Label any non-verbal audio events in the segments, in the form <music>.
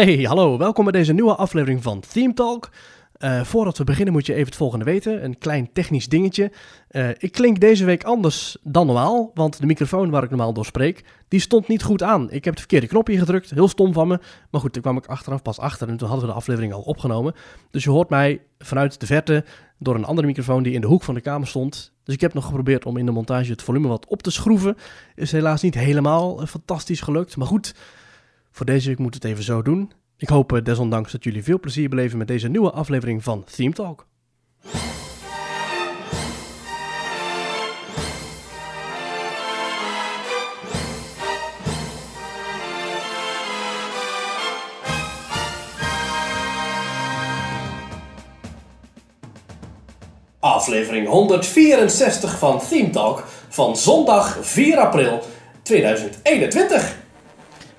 Hey, hallo, welkom bij deze nieuwe aflevering van Theme Talk. Uh, voordat we beginnen moet je even het volgende weten, een klein technisch dingetje. Uh, ik klink deze week anders dan normaal, want de microfoon waar ik normaal door spreek, die stond niet goed aan. Ik heb het verkeerde knopje gedrukt, heel stom van me. Maar goed, toen kwam ik achteraf pas achter en toen hadden we de aflevering al opgenomen. Dus je hoort mij vanuit de verte door een andere microfoon die in de hoek van de kamer stond. Dus ik heb nog geprobeerd om in de montage het volume wat op te schroeven. Is helaas niet helemaal fantastisch gelukt, maar goed... Voor deze week moet het even zo doen. Ik hoop eh, desondanks dat jullie veel plezier beleven met deze nieuwe aflevering van Theme Talk. Aflevering 164 van Theme Talk van zondag 4 april 2021.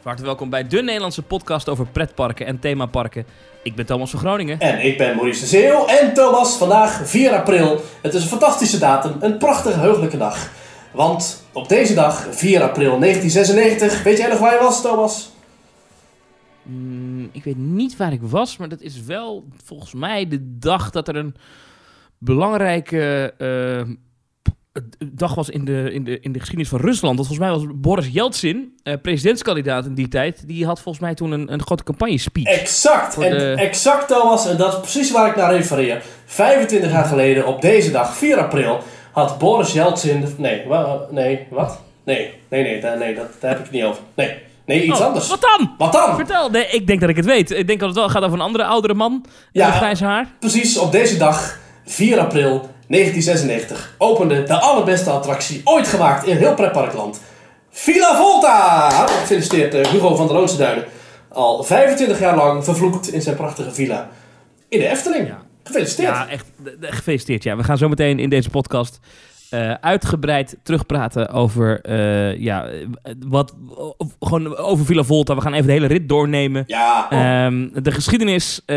Hartelijk welkom bij de Nederlandse podcast over pretparken en themaparken. Ik ben Thomas van Groningen. En ik ben Maurice de Zeeuw. En Thomas, vandaag 4 april. Het is een fantastische datum, een prachtige, heugelijke dag. Want op deze dag, 4 april 1996, weet jij nog waar je was, Thomas? Mm, ik weet niet waar ik was, maar dat is wel volgens mij de dag dat er een belangrijke uh, dag was in de, in, de, in de geschiedenis van Rusland. Dat volgens mij was Boris Yeltsin, uh, presidentskandidaat in die tijd. Die had volgens mij toen een, een grote campagne-speech. Exact. En de... exact, Thomas. En dat is precies waar ik naar refereer. 25 jaar geleden, op deze dag, 4 april, had Boris Yeltsin... Nee, wa, nee, wat? Nee, nee, nee, nee, nee dat, daar heb ik het niet over. Nee. Nee, iets oh, anders. Wat dan? Wat dan? Vertel. Nee, ik denk dat ik het weet. Ik denk dat het wel gaat over een andere oudere man ja, met grijs haar. Precies, op deze dag, 4 april 1996 opende de allerbeste attractie ooit gemaakt in heel pretparkland. Villa Volta! Gefeliciteerd uh, Hugo van der Loonse Duinen. Al 25 jaar lang vervloekt in zijn prachtige villa in de Efteling. Ja. Gefeliciteerd. Ja, echt gefeliciteerd. Ja. We gaan zo meteen in deze podcast uh, uitgebreid terugpraten over, uh, ja, wat, gewoon over Villa Volta. We gaan even de hele rit doornemen. Ja. Um, de geschiedenis, uh,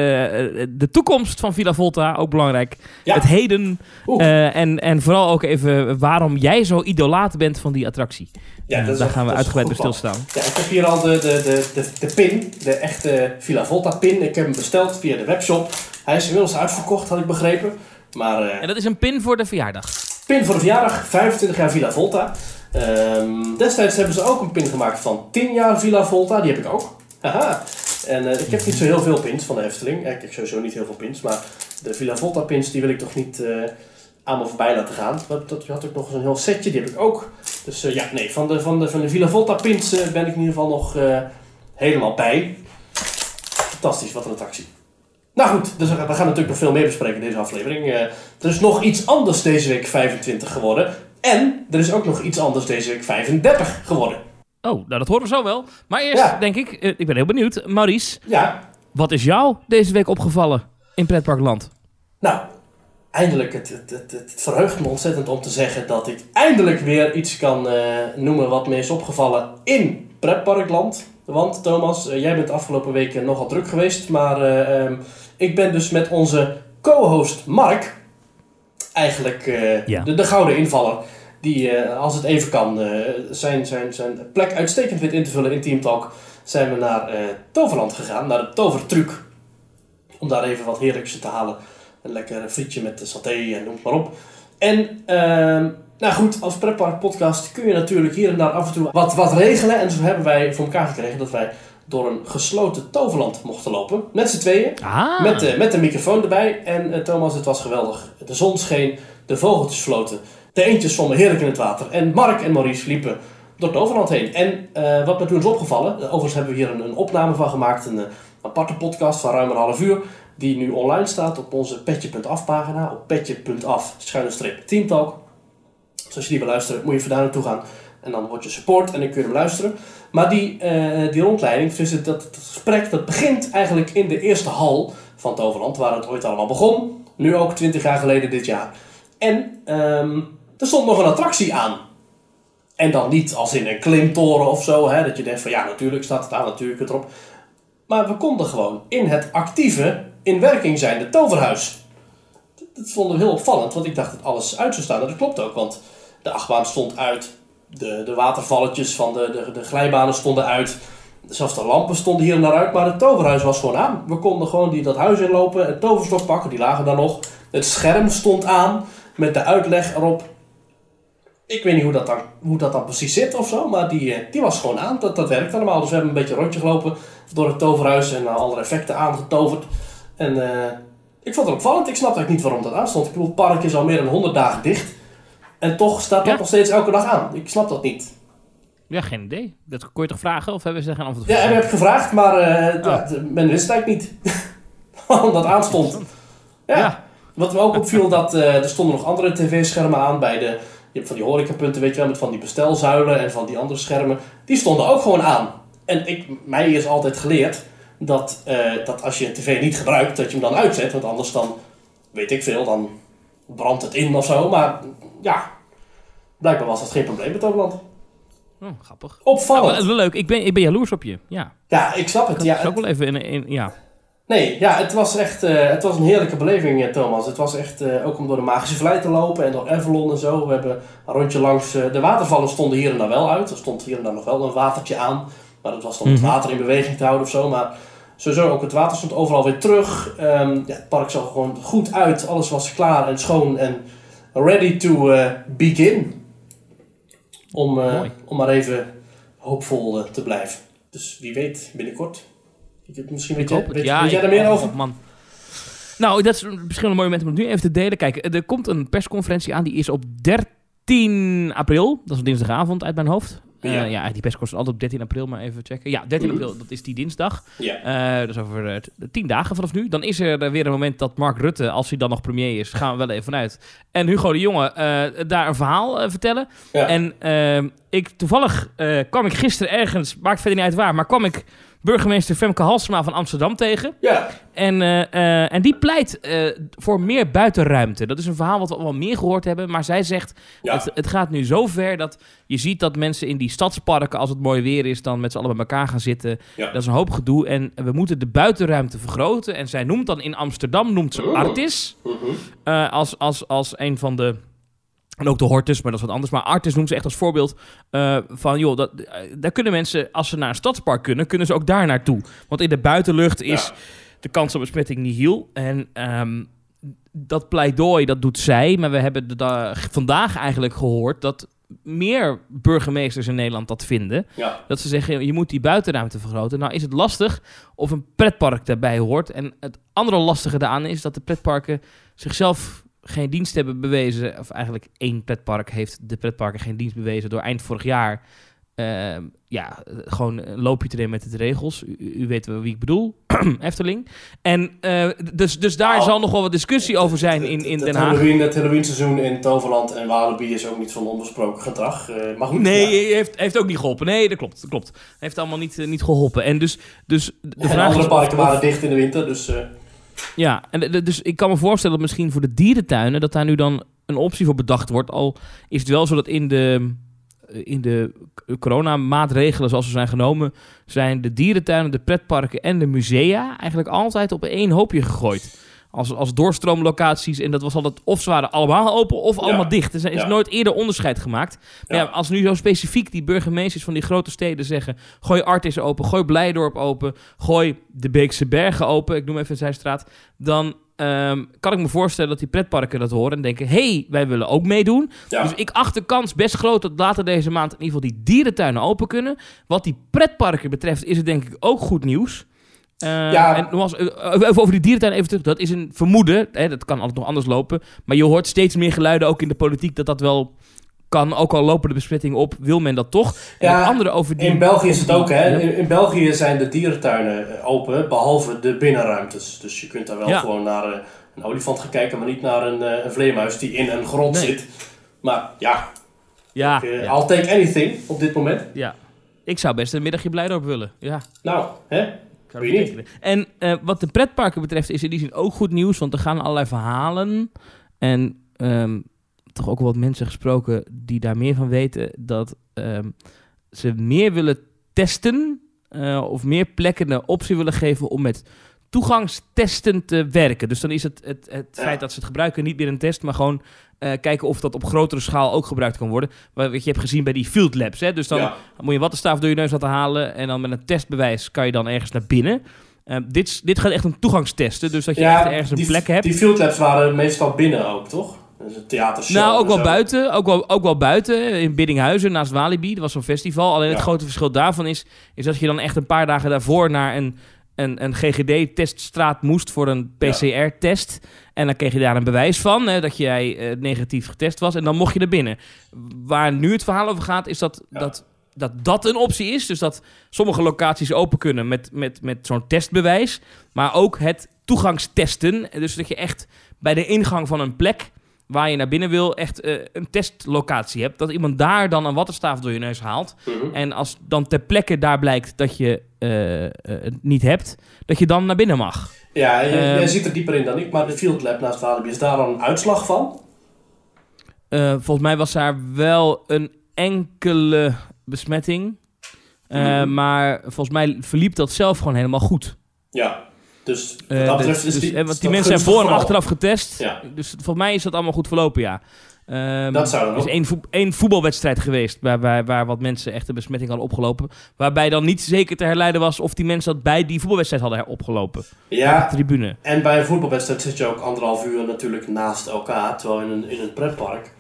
de toekomst van Villa Volta, ook belangrijk. Ja. Het heden en, en vooral ook even waarom jij zo idolaat bent van die attractie. Ja, dat daar gaan we uitgebreid bij stilstaan. Ja, ik heb hier al de, de, de, de, de pin, de echte Villa Volta pin. Ik heb hem besteld via de webshop. Hij is inmiddels uitverkocht, had ik begrepen. Maar, en dat is een pin voor de verjaardag? Pin voor de verjaardag, 25 jaar Villa Volta. Um, destijds hebben ze ook een pin gemaakt van 10 jaar Villa Volta. Die heb ik ook. Haha. En uh, ik heb niet zo heel veel pins van de Efteling. Ik heb sowieso niet heel veel pins. Maar de Villa Volta pins die wil ik toch niet uh, aan me voorbij laten gaan. Dat, dat had ook nog een heel setje. Die heb ik ook. Dus uh, ja, nee. Van de, van de, van de Villa Volta pins ben ik in ieder geval nog helemaal bij. Fantastisch, wat een attractie. Nou goed, dus we gaan natuurlijk nog veel meer bespreken in deze aflevering. Uh, er is nog iets anders deze week 25 geworden. En er is ook nog iets anders deze week 35 geworden. Oh, nou dat horen we zo wel. Maar eerst denk ik, uh, ik ben heel benieuwd. Maurice, ja? wat is jou deze week opgevallen in Pretparkland? Nou, eindelijk, het, het, het, het, verheugt me ontzettend om te zeggen dat ik eindelijk weer iets kan uh, noemen wat me is opgevallen in Pretparkland. Want Thomas, jij bent de afgelopen weken nogal druk geweest, maar... Um, ik ben dus met onze co-host Mark, eigenlijk uh, de, de, gouden invaller, die uh, als het even kan uh, zijn, zijn, zijn plek uitstekend weet in te vullen in Team Talk, zijn we naar Toverland gegaan, naar de Tovertruc. Om daar even wat heerlijks te halen. Een lekker frietje met saté en noem maar op. En ehm, nou goed, als Preppark podcast kun je natuurlijk hier en daar af en toe wat, wat regelen. En zo hebben wij voor elkaar gekregen dat wij door een gesloten toverland mochten lopen. Met z'n tweeën. Ah. Met, de, met de microfoon erbij. En uh, Thomas, het was geweldig. De zon scheen, de vogeltjes floten. De eentjes zwommen heerlijk in het water. En Mark en Maurice liepen door Toverland heen. En uh, wat me toen is opgevallen, overigens hebben we hier een, een opname van gemaakt, een, een aparte podcast van ruim een half uur, die nu online staat op onze petje.af pagina, op petje.af, schuine strip teamtalk. Dus als je die wil luisteren, moet je even daar naartoe gaan. En dan word je support en dan kun je hem luisteren. Maar die, uh, die rondleiding, dus dat, gesprek, dat begint eigenlijk in de eerste hal van Toverland, waar het ooit allemaal begon. Nu ook 20 jaar geleden dit jaar. En um, er stond nog een attractie aan. En dan niet als in een klimtoren of zo, hè, dat je denkt van ja, natuurlijk staat het aan, natuurlijk het erop. Maar we konden gewoon in het actieve, in werking zijnde toverhuis. Dat vonden we heel opvallend, want ik dacht dat alles uit zou staan. Dat klopt ook, want de achtbaan stond uit, de, de watervalletjes van de, de, de glijbanen stonden uit. Zelfs de lampen stonden hier en daar uit, maar het toverhuis was gewoon aan. We konden gewoon die, dat huis inlopen, een toverstok pakken, die lagen daar nog. Het scherm stond aan met de uitleg erop. Ik weet niet hoe dat dan, hoe dat dan precies zit of zo, maar die, eh, die was gewoon aan. Dat, dat werkte allemaal. Dus we hebben een beetje een rondje gelopen door het toverhuis en uh, alle effecten aangetoverd. En uh, ik vond het opvallend. Ik snap eigenlijk niet waarom dat aanstond. Ik bedoel, het park is al meer dan 100 dagen dicht. En toch staat dat nog steeds elke dag aan. Ik snap dat niet. Ja, geen idee. Dat kon je toch vragen? Of hebben ze er geen antwoord op? Ja, we hebben gevraagd, maar uh, oh. ja, men wist het eigenlijk niet. <laughs> waarom dat aanstond. Ja. ja. Wat me ook opviel, dat uh, er stonden nog andere tv-schermen aan bij de... Je hebt van die horecapunten, weet je wel, met van die bestelzuilen en van die andere schermen. Die stonden ook gewoon aan. En ik, mij is altijd geleerd dat, uh, dat als je een tv niet gebruikt, dat je hem dan uitzet. Want anders dan, weet ik veel, dan brandt het in of zo. Maar ja, blijkbaar was dat geen probleem met Toverland. Oh, grappig. Opvallend. Nou, leuk, ik ben, ik ben jaloers op je. Ja, ja ik snap het. Ik ja, ook wel even in, in, ja. Nee, ja, het was echt uh, het was een heerlijke beleving, eh, Thomas. Het was echt uh, ook om door de Magische Vlei te lopen en door Avalon en zo. We hebben een rondje langs... de watervallen stonden hier en daar wel uit. Er stond hier en daar nog wel een watertje aan. Maar dat was om het mhm. water in beweging te houden of zo. Maar sowieso ook het water stond overal weer terug. Um, ja, het park zag gewoon goed uit. Alles was klaar en schoon en ready to uh, begin. Om, uh, om maar even hoopvol uh, te blijven. Dus wie weet, binnenkort. Ik, misschien weet, weet, ja, weet jij er meer over? Man. Nou, dat is misschien een mooi moment om het nu even te delen. Kijk, er komt een persconferentie aan. Die is op 13 april. Dat is dinsdagavond uit mijn hoofd. Ja. Uh, ja, die pers kost altijd op 13 april, maar even checken. Ja, 13 april, dat is die dinsdag. Ja. Uh, dus over uh, 10 dagen vanaf nu. Dan is er weer een moment dat Mark Rutte, als hij dan nog premier is, gaan we wel even vanuit. En Hugo de Jonge uh, daar een verhaal vertellen. Ja. En ik, toevallig kwam ik gisteren ergens, maakt verder niet uit waar, maar kwam ik burgemeester Femke Halsema van Amsterdam tegen. Ja. En, uh, en die pleit uh, voor meer buitenruimte. Dat is een verhaal wat we al wel meer gehoord hebben. Maar zij zegt, ja. het, het, gaat nu zo ver dat je ziet dat mensen in die stadsparken... als het mooi weer is, dan met z'n allen bij elkaar gaan zitten. Ja. Dat is een hoop gedoe. En we moeten de buitenruimte vergroten. En zij noemt dan in Amsterdam, noemt ze oh. Artis... -huh. als, als, als een van de en ook de Hortus, maar dat is wat anders. Maar Artis noemt ze echt als voorbeeld uh, van... joh, dat, uh, daar kunnen mensen, als ze naar een stadspark kunnen... kunnen ze ook daar naartoe. Want in de buitenlucht is de kans op besmetting nihil. En um, dat pleidooi, dat doet zij. Maar we hebben de, vandaag eigenlijk gehoord... dat meer burgemeesters in Nederland dat vinden. Ja. Dat ze zeggen, je moet die buitenruimte vergroten. Nou is het lastig of een pretpark daarbij hoort. En het andere lastige daaraan is dat de pretparken zichzelf geen dienst hebben bewezen, of eigenlijk één pretpark heeft de pretparken geen dienst bewezen door eind vorig jaar. Uh, ja, gewoon een loopje te nemen met de regels. U, u weet wie ik bedoel, <clears throat> Efteling. En uh, dus, dus daar zal nog wel wat discussie over zijn in, in Den Haag. Halloween, het Halloween seizoen in Toverland en Walibi is ook niet van onbesproken gedrag. Uh, maar goed, nee, ja. heeft, heeft ook niet geholpen. Nee, dat klopt. Dat klopt. Heeft allemaal niet, niet geholpen. En dus, dus de en vraag andere parken waren dicht in de winter, dus... Ja, en dus ik kan me voorstellen dat misschien voor de dierentuinen... dat daar nu dan een optie voor bedacht wordt. Al is het wel zo dat in de, in de coronamaatregelen zoals ze zijn genomen... zijn de dierentuinen, de pretparken en de musea... eigenlijk altijd op één hoopje gegooid als, als doorstroomlocaties. En dat was altijd of ze waren allemaal open of allemaal dicht. Er is nooit eerder onderscheid gemaakt. Maar ja. als nu zo specifiek die burgemeesters van die grote steden zeggen... gooi Artis open, gooi Blijdorp open... gooi de Beekse Bergen open, ik noem even Zijstraat... dan um, kan ik me voorstellen dat die pretparken dat horen en denken... hey, wij willen ook meedoen. Dus ik acht de kans best groot dat later deze maand... in ieder geval die dierentuinen open kunnen. Wat die pretparken betreft is het denk ik ook goed nieuws... Uh, ja. En nogmaals, uh, over die dierentuin even terug. Dat is een vermoeden. Hè, dat kan altijd nog anders lopen. Maar je hoort steeds meer geluiden, ook in de politiek, dat dat wel kan. Ook al lopen de besmettingen op, wil men dat toch. En ja, andere over die... In België is het ook, hè. In, in, België zijn de dierentuinen eh, open, behalve de binnenruimtes. Dus je kunt daar wel ja. gewoon naar een olifant gaan kijken, maar niet naar een, een vleermuis die in een grot nee. zit. Maar ja, ja, ik. I'll take anything op dit moment. Ja, ik zou best een middagje Blijdorp willen. Ja. Nou, hè? En uh, wat de pretparken betreft is in die zin ook goed nieuws, want er gaan allerlei verhalen en um, toch ook wat mensen gesproken die daar meer van weten, dat um, ze meer willen testen uh, of meer plekken de optie willen geven om met toegangstesten te werken. Dus dan is het, het, het Ja. feit dat ze het gebruiken niet meer een test, maar gewoon eh, kijken of dat op grotere schaal ook gebruikt kan worden. Wat je hebt gezien bij die field labs. Hè? Dus dan ja. moet je een wattenstaaf door je neus laten halen en dan met een testbewijs kan je dan ergens naar binnen. Eh, dit, dit gaat echt om toegangstesten, dus dat je Ja, echt ergens een die, plek hebt. Die field labs waren meestal binnen ook, toch? Dus een theatershow Nou, ook wel zo. buiten. Ook wel, ook wel buiten. In Biddinghuizen, naast Walibi. Dat was zo'n festival. Alleen het grote verschil daarvan is, is dat je dan echt een paar dagen daarvoor naar een, een, een GGD-teststraat moest voor een PCR-test. En dan kreeg je daar een bewijs van, hè, dat jij eh, negatief getest was. En dan mocht je er binnen. Waar nu het verhaal over gaat, is dat Ja. dat, dat, dat een optie is. Dus dat sommige locaties open kunnen met, met, met zo'n testbewijs. Maar ook het toegangstesten. Dus dat je echt bij de ingang van een plek waar je naar binnen wil, echt eh, een testlocatie hebt. Dat iemand daar dan een wattenstaaf door je neus haalt. Mhm. En als dan ter plekke daar blijkt dat je niet hebt, dat je dan naar binnen mag. Ja, je, Ehm. jij zit er dieper in dan ik, maar de field lab naast Walibi, is daar dan een uitslag van? Eh, volgens mij was daar wel een enkele besmetting. Eh, Mhm. Maar volgens mij verliep dat zelf gewoon helemaal goed. Ja. Dus wat Eh, dat dus- betreft is dus- die, eh, want die mensen zijn voor en achteraf getest. Ja. Dus volgens mij is dat allemaal goed verlopen, ja. Ehm, Dat zou dan Er is één, voet- één voetbalwedstrijd geweest waar, waar, waar wat mensen echt een besmetting hadden opgelopen. Waarbij dan niet zeker te herleiden was of die mensen dat bij die voetbalwedstrijd hadden opgelopen. Op Ja, de tribune. en bij een voetbalwedstrijd zit je ook anderhalf uur natuurlijk naast elkaar. Terwijl in een, in een pretpark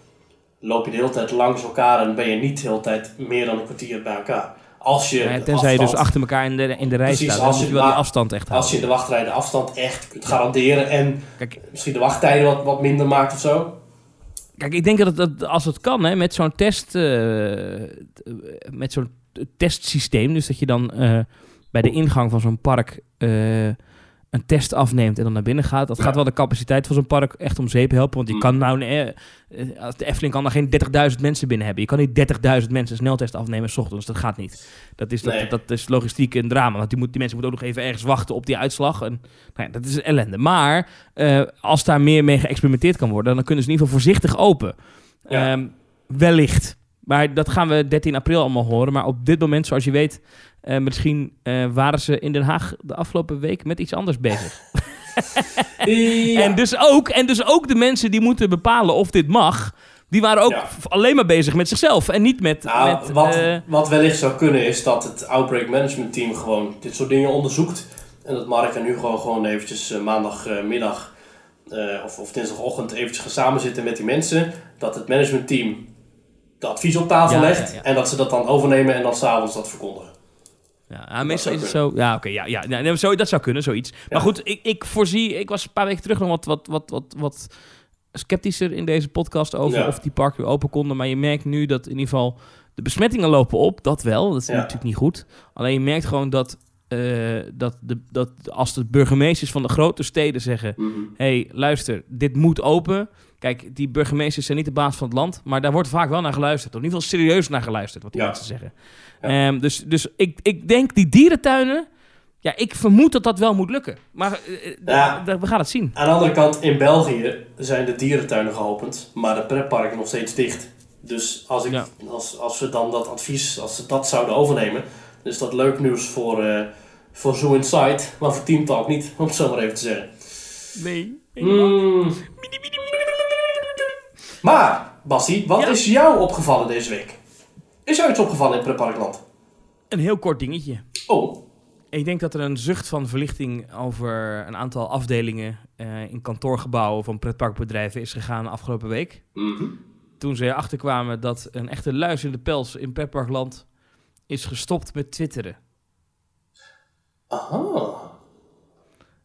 loop je de hele tijd langs elkaar en ben je niet de hele tijd meer dan een kwartier bij elkaar. Als je, Ja, tenzij je dus afstand- achter elkaar in de, in de rij Precies, staat. Dan als je wel die afstand echt als je de wachtrij de afstand echt kunt garanderen en Kijk, misschien de wachttijden wat, wat minder maakt of zo. Kijk, ik denk dat, dat als het kan, hè, met zo'n test, t- met zo'n testsysteem, dus dat je dan eh, bij de ingang van zo'n park eh, een test afneemt en dan naar binnen gaat, dat Ja. gaat wel de capaciteit van zo'n park echt om zeep helpen, want je Mm. kan nou, eh, eh, als de Efteling kan daar geen 30.000 mensen binnen hebben. Je kan niet 30.000 mensen een sneltest afnemen s ochtends, dat gaat niet. Dat is, dat, Nee. dat is logistiek een drama, want die, moet, die mensen moeten ook nog even ergens wachten op die uitslag. En, nou ja, dat is ellende. Maar eh, als daar meer mee geëxperimenteerd kan worden, dan kunnen ze in ieder geval voorzichtig open. Ja. Ehm, wellicht. Maar dat gaan we 13 april allemaal horen. Maar op dit moment, zoals je weet, eh, misschien eh, waren ze in Den Haag de afgelopen week met iets anders bezig. Ja. En, dus ook, en dus ook de mensen die moeten bepalen of dit mag, die waren ook Ja. alleen maar bezig met zichzelf. En niet met... Nou, met wat, eh, wat wellicht zou kunnen is dat het Outbreak Management Team gewoon dit soort dingen onderzoekt. En dat Mark en nu gewoon, eventjes maandagmiddag of, of dinsdagochtend eventjes gaan samenzitten met die mensen. Dat het managementteam de advies op tafel Ja, legt. En dat ze dat dan overnemen en dan s'avonds dat verkondigen. Ja, ja, meestal is het zo. Ja, oké, ja, ja, nee, zo, dat zou kunnen, zoiets. Maar goed, ik, ik voorzie. Ik was een paar weken terug nog wat, wat, wat, wat, wat sceptischer in deze podcast over Ja. of die parken weer open konden. Maar je merkt nu dat in ieder geval de besmettingen lopen op. Dat wel, dat is natuurlijk niet goed. Alleen je merkt gewoon dat, eh, dat, de, dat als de burgemeesters van de grote steden zeggen: hey, luister, dit moet open. Kijk, die burgemeesters zijn niet de baas van het land, maar daar wordt vaak wel naar geluisterd. Of in ieder geval serieus naar geluisterd, wat die Ja. mensen zeggen. Ja. Ehm, dus dus ik, ik denk die dierentuinen, ja, ik vermoed dat dat wel moet lukken. Maar eh, eh, Ja. we gaan het zien. Aan de andere kant, in België zijn de dierentuinen geopend, maar de pretparken nog steeds dicht. Dus als, ik, Ja. als, als we dan dat advies, als ze dat zouden overnemen, dan is dat leuk nieuws voor, eh voor Zoo Insight, maar voor Team Talk niet, om het zo maar even te zeggen. Nee. Mm. Maar, Bassie, wat Ja. is jou opgevallen deze week? Is jou iets opgevallen in Pretparkland? Een heel kort dingetje. Oh, Ik denk dat er een zucht van verlichting over een aantal afdelingen eh, in kantoorgebouwen van pretparkbedrijven is gegaan afgelopen week. mhm. Toen ze erachter kwamen dat een echte luis in de pels in pretparkland is gestopt met twitteren. aha.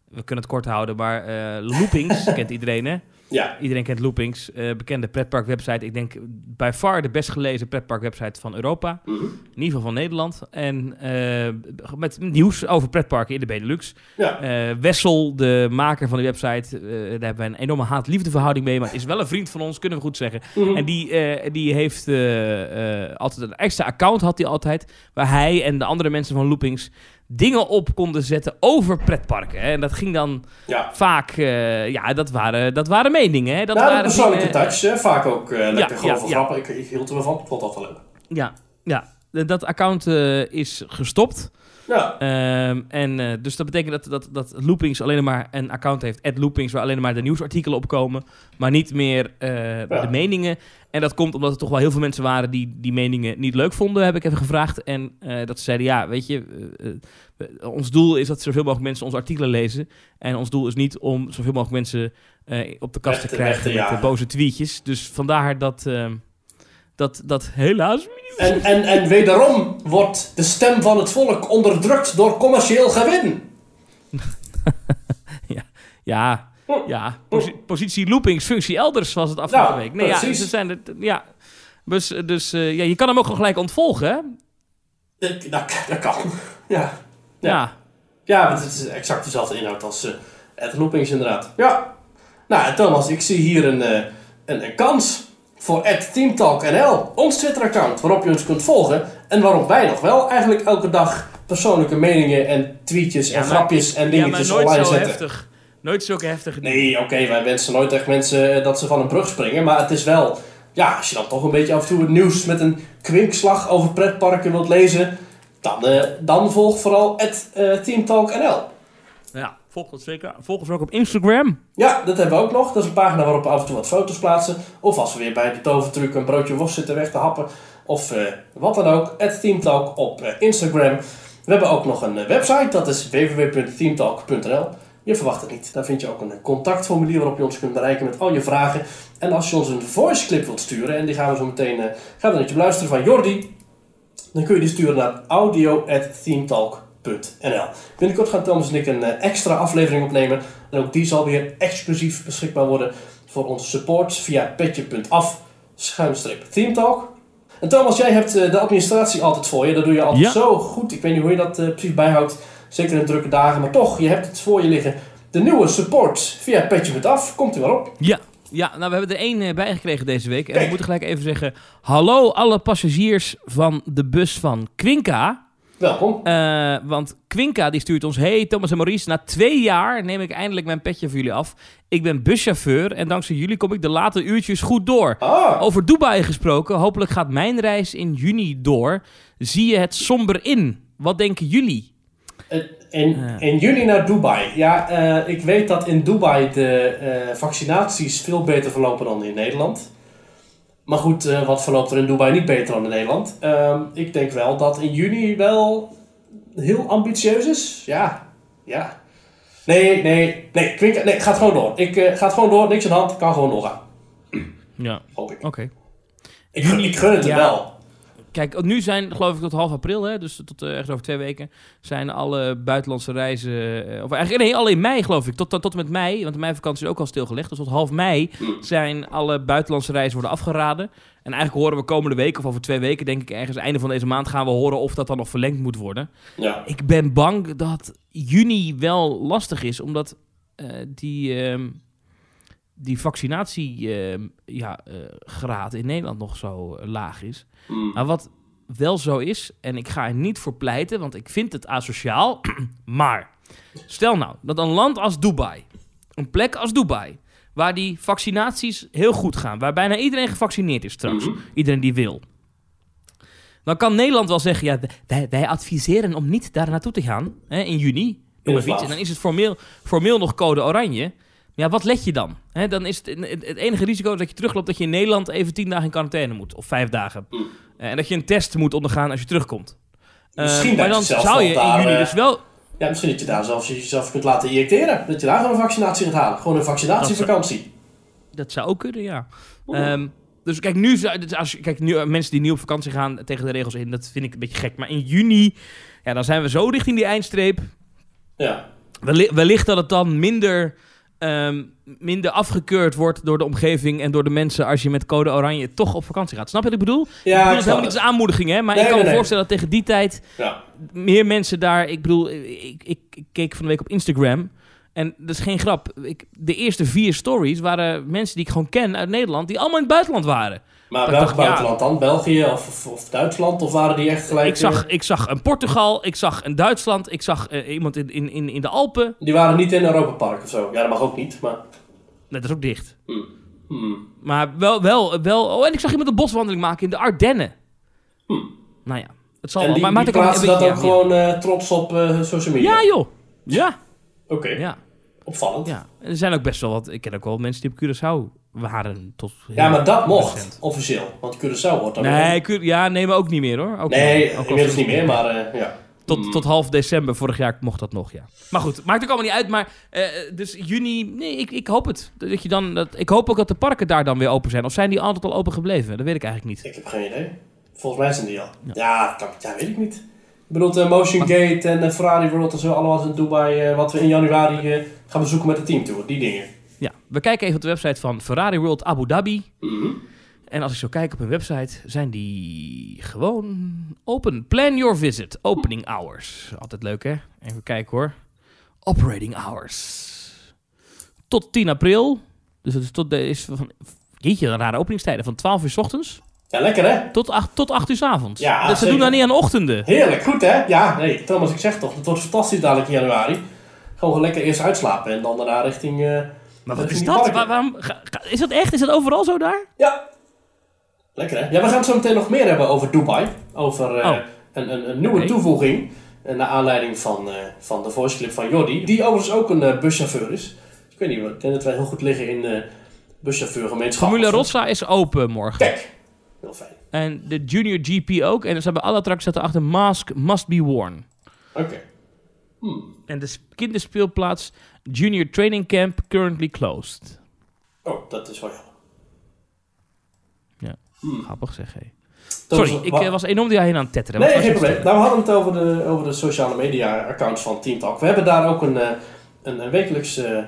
We kunnen het kort houden, maar eh, Loopings <laughs> kent iedereen hè? Ja, Iedereen kent Loopings, eh, bekende pretparkwebsite. Ik denk by far de best gelezen pretparkwebsite van Europa. mhm. In ieder geval van Nederland. En eh, met nieuws over pretparken in de Benelux. ja. Eh, Wessel, de maker van de website, daar hebben we een enorme haat-liefdeverhouding mee. Maar is wel een vriend van ons, kunnen we goed zeggen. Mhm. En die, die heeft altijd een extra account, had hij altijd. Waar hij en de andere mensen van Loopings dingen op konden zetten over pretparken. Hè. En dat ging dan ja. vaak, eh, ja, dat waren, dat waren meningen. Hè. Dat nou, de waren persoonlijke dingen- touch, hè. vaak ook eh, lekker ja, grove ja. grappen. Ik, ik hield er wel van, ik vond dat wel leuk. Ja, ja. Dat account eh, is gestopt. Ja. Ehm, en eh, dus dat betekent dat, dat, dat Loopings alleen maar een account heeft, at Loopings, waar alleen maar de nieuwsartikelen op komen, maar niet meer eh, de meningen. En dat komt omdat er toch wel heel veel mensen waren die die meningen niet leuk vonden, heb ik even gevraagd. En eh, dat ze zeiden, ja, weet je, ons doel is dat zoveel mogelijk mensen onze artikelen lezen. En ons doel is niet om zoveel mogelijk mensen op de kast te krijgen met boze tweetjes. Dus vandaar dat, ehm, dat, dat helaas... En, en, en wederom wordt de stem van het volk onderdrukt door commercieel gewin. <laughs> Ja, ja posi- positie loopings, functie elders was het afgelopen week. Nee, ja, precies. ze zijn ja. Dus, dus eh, ja, je kan hem ook gewoon gelijk ontvolgen, hè? Eh, Dat, dat kan. Ja. Ja. Ja. Ja, want het is exact dezelfde inhoud als eh Ed Loopings inderdaad. Ja. Nou, Thomas, ik zie hier een, eh, een, een kans voor @teamtalknl, ons Twitter-account, waarop je ons kunt volgen en waarop wij nog wel eigenlijk elke dag persoonlijke meningen en tweetjes en maar- grapjes en Ja, dingetjes maar nooit online zo zetten. heftig. Nooit zulke heftige dingen. Nee, oké, wij wensen nooit echt mensen eh, dat ze van een brug springen. Maar het is wel, ja, als je dan toch een beetje af en toe het nieuws met een kwinkslag over pretparken wilt lezen, dan, eh, dan volg vooral het eh TeamTalkNL. Ja, volg ons zeker. Volg ons ook op Instagram. Ja, dat hebben we ook nog. Dat is een pagina waarop we af en toe wat foto's plaatsen. Of als we weer bij de tovertruc een broodje worst zitten weg te happen. Of eh, wat dan ook. Het Teamtalk op eh, Instagram. We hebben ook nog een eh, website. Dat is www.teamtalk.nl. Je verwacht het niet. Daar vind je ook een contactformulier waarop je ons kunt bereiken met al je vragen. En als je ons een voice clip wilt sturen, en die gaan we zo meteen gaan we naar je luisteren van Jordi, dan kun je die sturen naar audio.themetalk.nl. Binnenkort gaan Thomas en ik een eh, extra aflevering opnemen. En ook die zal weer exclusief beschikbaar worden voor onze support via petje.af schuinstreep themetalk. En Thomas, jij hebt eh, de administratie altijd voor je. Dat doe je altijd Ja. zo goed. Ik weet niet hoe je dat eh, precies bijhoudt. Zeker in drukke dagen. Maar toch, je hebt het voor je liggen. De nieuwe support via petje.af. Komt u maar op. Ja. Ja, nou we hebben er één eh, bijgekregen deze week. En we moeten gelijk even zeggen... Hallo alle passagiers van de bus van Quinca. Welkom. Eh, want Quinca die stuurt ons... Hey Thomas en Maurice, na twee jaar neem ik eindelijk mijn petje voor jullie af. Ik ben buschauffeur en dankzij jullie kom ik de late uurtjes goed door. Ah, Over Dubai gesproken, hopelijk gaat mijn reis in juni door. Zie je het somber in? Wat denken jullie? in, Ja. in juni naar Dubai. Ja, eh, ik weet dat in Dubai de eh, vaccinaties veel beter verlopen dan in Nederland. Maar goed, eh, wat verloopt er in Dubai niet beter dan in Nederland? Ehm, ik denk wel dat in juni wel heel ambitieus is. Ja, ja. Nee, nee, nee, Kwink, nee, gaat gewoon door. Ik eh, ga het gewoon door, niks aan de hand, kan gewoon doorgaan. Ja, Hoop ik. oké. Ik, gun- ik gun het hem wel. Kijk, nu zijn, geloof ik, tot half april, hè, dus tot eh, ergens over twee weken, zijn alle buitenlandse reizen, eh, of eigenlijk, nee, al in mei geloof ik, tot, tot, tot en met mei, want de meivakantie is ook al stilgelegd, dus tot half mei zijn alle buitenlandse reizen worden afgeraden. En eigenlijk horen we komende week, of over twee weken, denk ik, ergens einde van deze maand gaan we horen of dat dan nog verlengd moet worden. Ja. Ik ben bang dat juni wel lastig is, omdat eh, die, ehm, die vaccinatiegraad ja, eh, graad in Nederland nog zo eh, laag is. Mm. Maar wat wel zo is, en ik ga er niet voor pleiten, want ik vind het asociaal. <clears throat> maar stel nou dat een land als Dubai, een plek als Dubai, waar die vaccinaties heel goed gaan, waar bijna iedereen gevaccineerd is straks, Mhm. iedereen die wil. Dan kan Nederland wel zeggen, ja, wij, wij adviseren om niet daar naartoe te gaan hè, in juni. Maar. En dan is het formeel, formeel nog code oranje. Ja, wat let je dan? Dan is het, het enige risico dat je terugloopt dat je in Nederland even tien dagen in quarantaine moet. Of vijf dagen. Mm. Eh, en dat je een test moet ondergaan als je terugkomt. Eh, Misschien maar dat dan zou je in juni eh, dus wel... Ja, misschien dat je daar zelfs jezelf kunt laten injecteren. Dat je daar gewoon een vaccinatie gaat halen. Gewoon een vaccinatievakantie. Dat zou ook kunnen, ja. Ehm, dus kijk, nu, dus als kijk, nu mensen die nu op vakantie gaan tegen de regels in, dat vind ik een beetje gek. Maar in juni, ja, dan zijn we zo richting die eindstreep. Ja. Wellicht, wellicht dat het dan minder, ehm, minder afgekeurd wordt door de omgeving en door de mensen als je met code oranje toch op vakantie gaat. Snap je wat ik bedoel? ik bedoel het helemaal niet als aanmoediging, hè? Maar Nee, ik kan nee, me nee. voorstellen dat tegen die tijd Ja. meer mensen daar... Ik bedoel, ik, ik, ik keek van de week op Instagram en dat is geen grap. Ik, de eerste vier stories waren mensen die ik gewoon ken uit Nederland, die allemaal in het buitenland waren. Maar welk ja. buitenland dan? België of, of, of Duitsland? Of waren die echt gelijk... Ik zag, ik zag een Portugal, ik zag een Duitsland, ik zag eh, iemand in, in, in, in de Alpen. die waren niet in Europa Park of zo. Ja, dat mag ook niet, maar... Nee, dat is ook dicht. Hmm. Maar wel, wel, wel... Oh, en ik zag iemand een boswandeling maken in de Ardennen. Hmm. Nou ja. Het zal En wel. die, Maar maakt die plaatsen dat ook ja, gewoon eh, trots op eh, social media? Ja, joh. Ja, Oké, ja, opvallend. Ja. ja. Er zijn ook best wel wat... Ik ken ook wel mensen die op Curaçao waren tot... maar dat mocht, recent. officieel. Want Curaçao wordt dan Nee, Cura- ja, nee, maar ook niet meer hoor. Ook Nee. Ook inmiddels niet meer, maar eh, ja. Tot, Mm. tot half december vorig jaar mocht dat nog, ja. Maar goed, maakt ook allemaal niet uit. Maar eh, dus juni, nee, ik, ik hoop het. Dat je dan, dat, ik hoop ook dat de parken daar dan weer open zijn. Of zijn die altijd al open gebleven? Dat weet ik eigenlijk niet. Ik heb geen idee. Volgens mij zijn die al. Ja, ja weet ik niet. Ik bedoel, Motion Gate en Ferrari World en zo, allemaal in Dubai, eh, wat we in januari eh, gaan bezoeken met de teamtour. Die dingen. Ja, we kijken even op de website van Ferrari World Abu Dhabi. Mhm. En als ik zo kijk op hun website, zijn die gewoon open. Plan your visit. Opening hours. Altijd leuk, hè? Even kijken hoor. Operating hours. Tot 10 april. Dus dat is tot de, is van... Jeetje, een rare openingstijden. Van 12 uur s ochtends Ja, lekker hè? tot 8, tot 8 uur s avonds. Ja, ze zeker. doen dat niet aan de ochtenden. Heerlijk, goed hè? Ja, nee, Thomas, ik zeg toch, het wordt fantastisch dadelijk in januari. Gewoon lekker eerst uitslapen en dan daarna richting... eh, Maar wat is dat? Waar- waarom, ga- ga- is dat echt? Is dat overal zo daar? Ja. Lekker hè? Ja, we gaan het zo meteen nog meer hebben over Dubai. Over eh, Oh. een, een, een nieuwe toevoeging. eh, naar aanleiding van, eh, van de voice clip van Jordi. Die overigens ook een buschauffeur is. Ik weet niet, ik denk dat wij heel goed liggen in eh buschauffeurgemeenschap. Formule. Rossa is open morgen. Kijk, heel fijn. En de Junior GP ook. En ze hebben alle attracties dat erachter mask must be worn. Oké. Hmm. En de kinderspeelplaats Junior Training Camp currently closed. Oh, dat is wel jammer. Ja. Hmm. Grappig zeg, hé. Sorry, ik wa- eh, was enorm daarheen aan het tetteren. Nee, was geen probleem. Nou, we hadden het over de, over de sociale media accounts van Team Talk. We hebben daar ook een, eh, een, een, wekelijks, eh,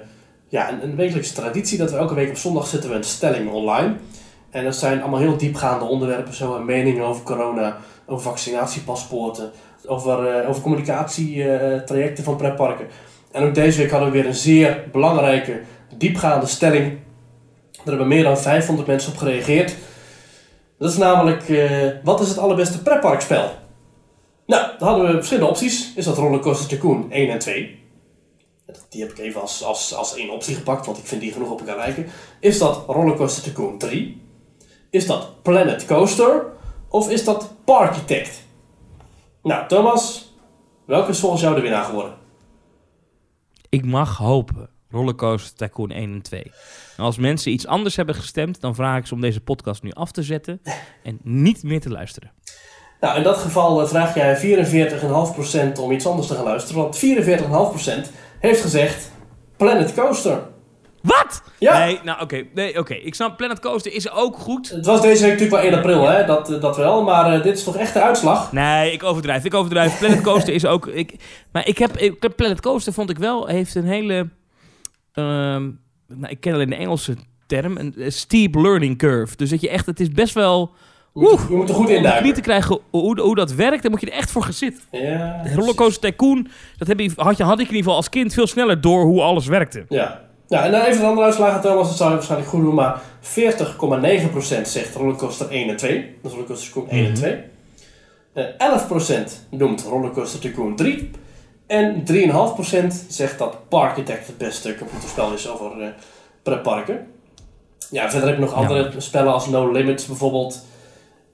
ja, een, een wekelijkse traditie dat we elke week op zondag zetten we een stelling online. En dat zijn allemaal heel diepgaande onderwerpen, zo en meningen over corona, over vaccinatiepaspoorten, over, eh, over communicatietrajecten van pretparken. En ook deze week hadden we weer een zeer belangrijke, diepgaande stelling. Daar hebben meer dan 500 mensen op gereageerd. Dat is namelijk, eh, wat is het allerbeste pretparkspel? Nou, dan hadden we verschillende opties. Is dat Rollercoaster Tycoon 1 en 2? Die heb ik even als, als, als één optie gepakt, want ik vind die genoeg op elkaar lijken. Is dat Rollercoaster Tycoon 3? Is dat Planet Coaster? Of is dat Parkitect? Nou, Thomas, welke is volgens jou de winnaar geworden? Ik mag hopen. Rollercoaster Tycoon 1 en 2. En als mensen iets anders hebben gestemd, dan vraag ik ze om deze podcast nu af te zetten en niet meer te luisteren. Nou, in dat geval eh, vraag jij 44,5% om iets anders te gaan luisteren. Want 44,5% heeft gezegd Planet Coaster. Wat? Ja. Nee, nou oké. Nee, oké. Ik snap, Planet Coaster is ook goed. Het was deze week natuurlijk wel 1 april, hè? Dat, eh, dat wel. Maar eh, dit is toch echt de uitslag? Nee, ik overdrijf. Ik overdrijf. Planet Coaster is ook... Ik, maar ik heb... Ik, Planet Coaster vond ik wel... Heeft een hele... ehm, nou, ik ken alleen de Engelse term. Een steep learning curve. Dus dat je echt... Het is best wel... Je moet, Oeh. je moet er goed Om in niet te duiken. krijgen hoe, hoe dat werkt, dan moet je er echt voor gaan zitten. Ja, Rollercoaster Tycoon, dat heb je, had, je, had ik in ieder geval als kind veel sneller door hoe alles werkte. Ja. Ja, en dan even een andere uitslag, Thomas. Dat zou je waarschijnlijk goed doen. Maar 40,9% zegt Rollercoaster 1 en 2. Dat is Rollercoaster Tycoon 1 en Mhm. 2. Eh 11% noemt Rollercoaster Tycoon 3. En 3,5% zegt dat Parkitect het beste computerspel is over eh pretparken. Ja, verder heb je nog Ja. andere spellen als No Limits bijvoorbeeld.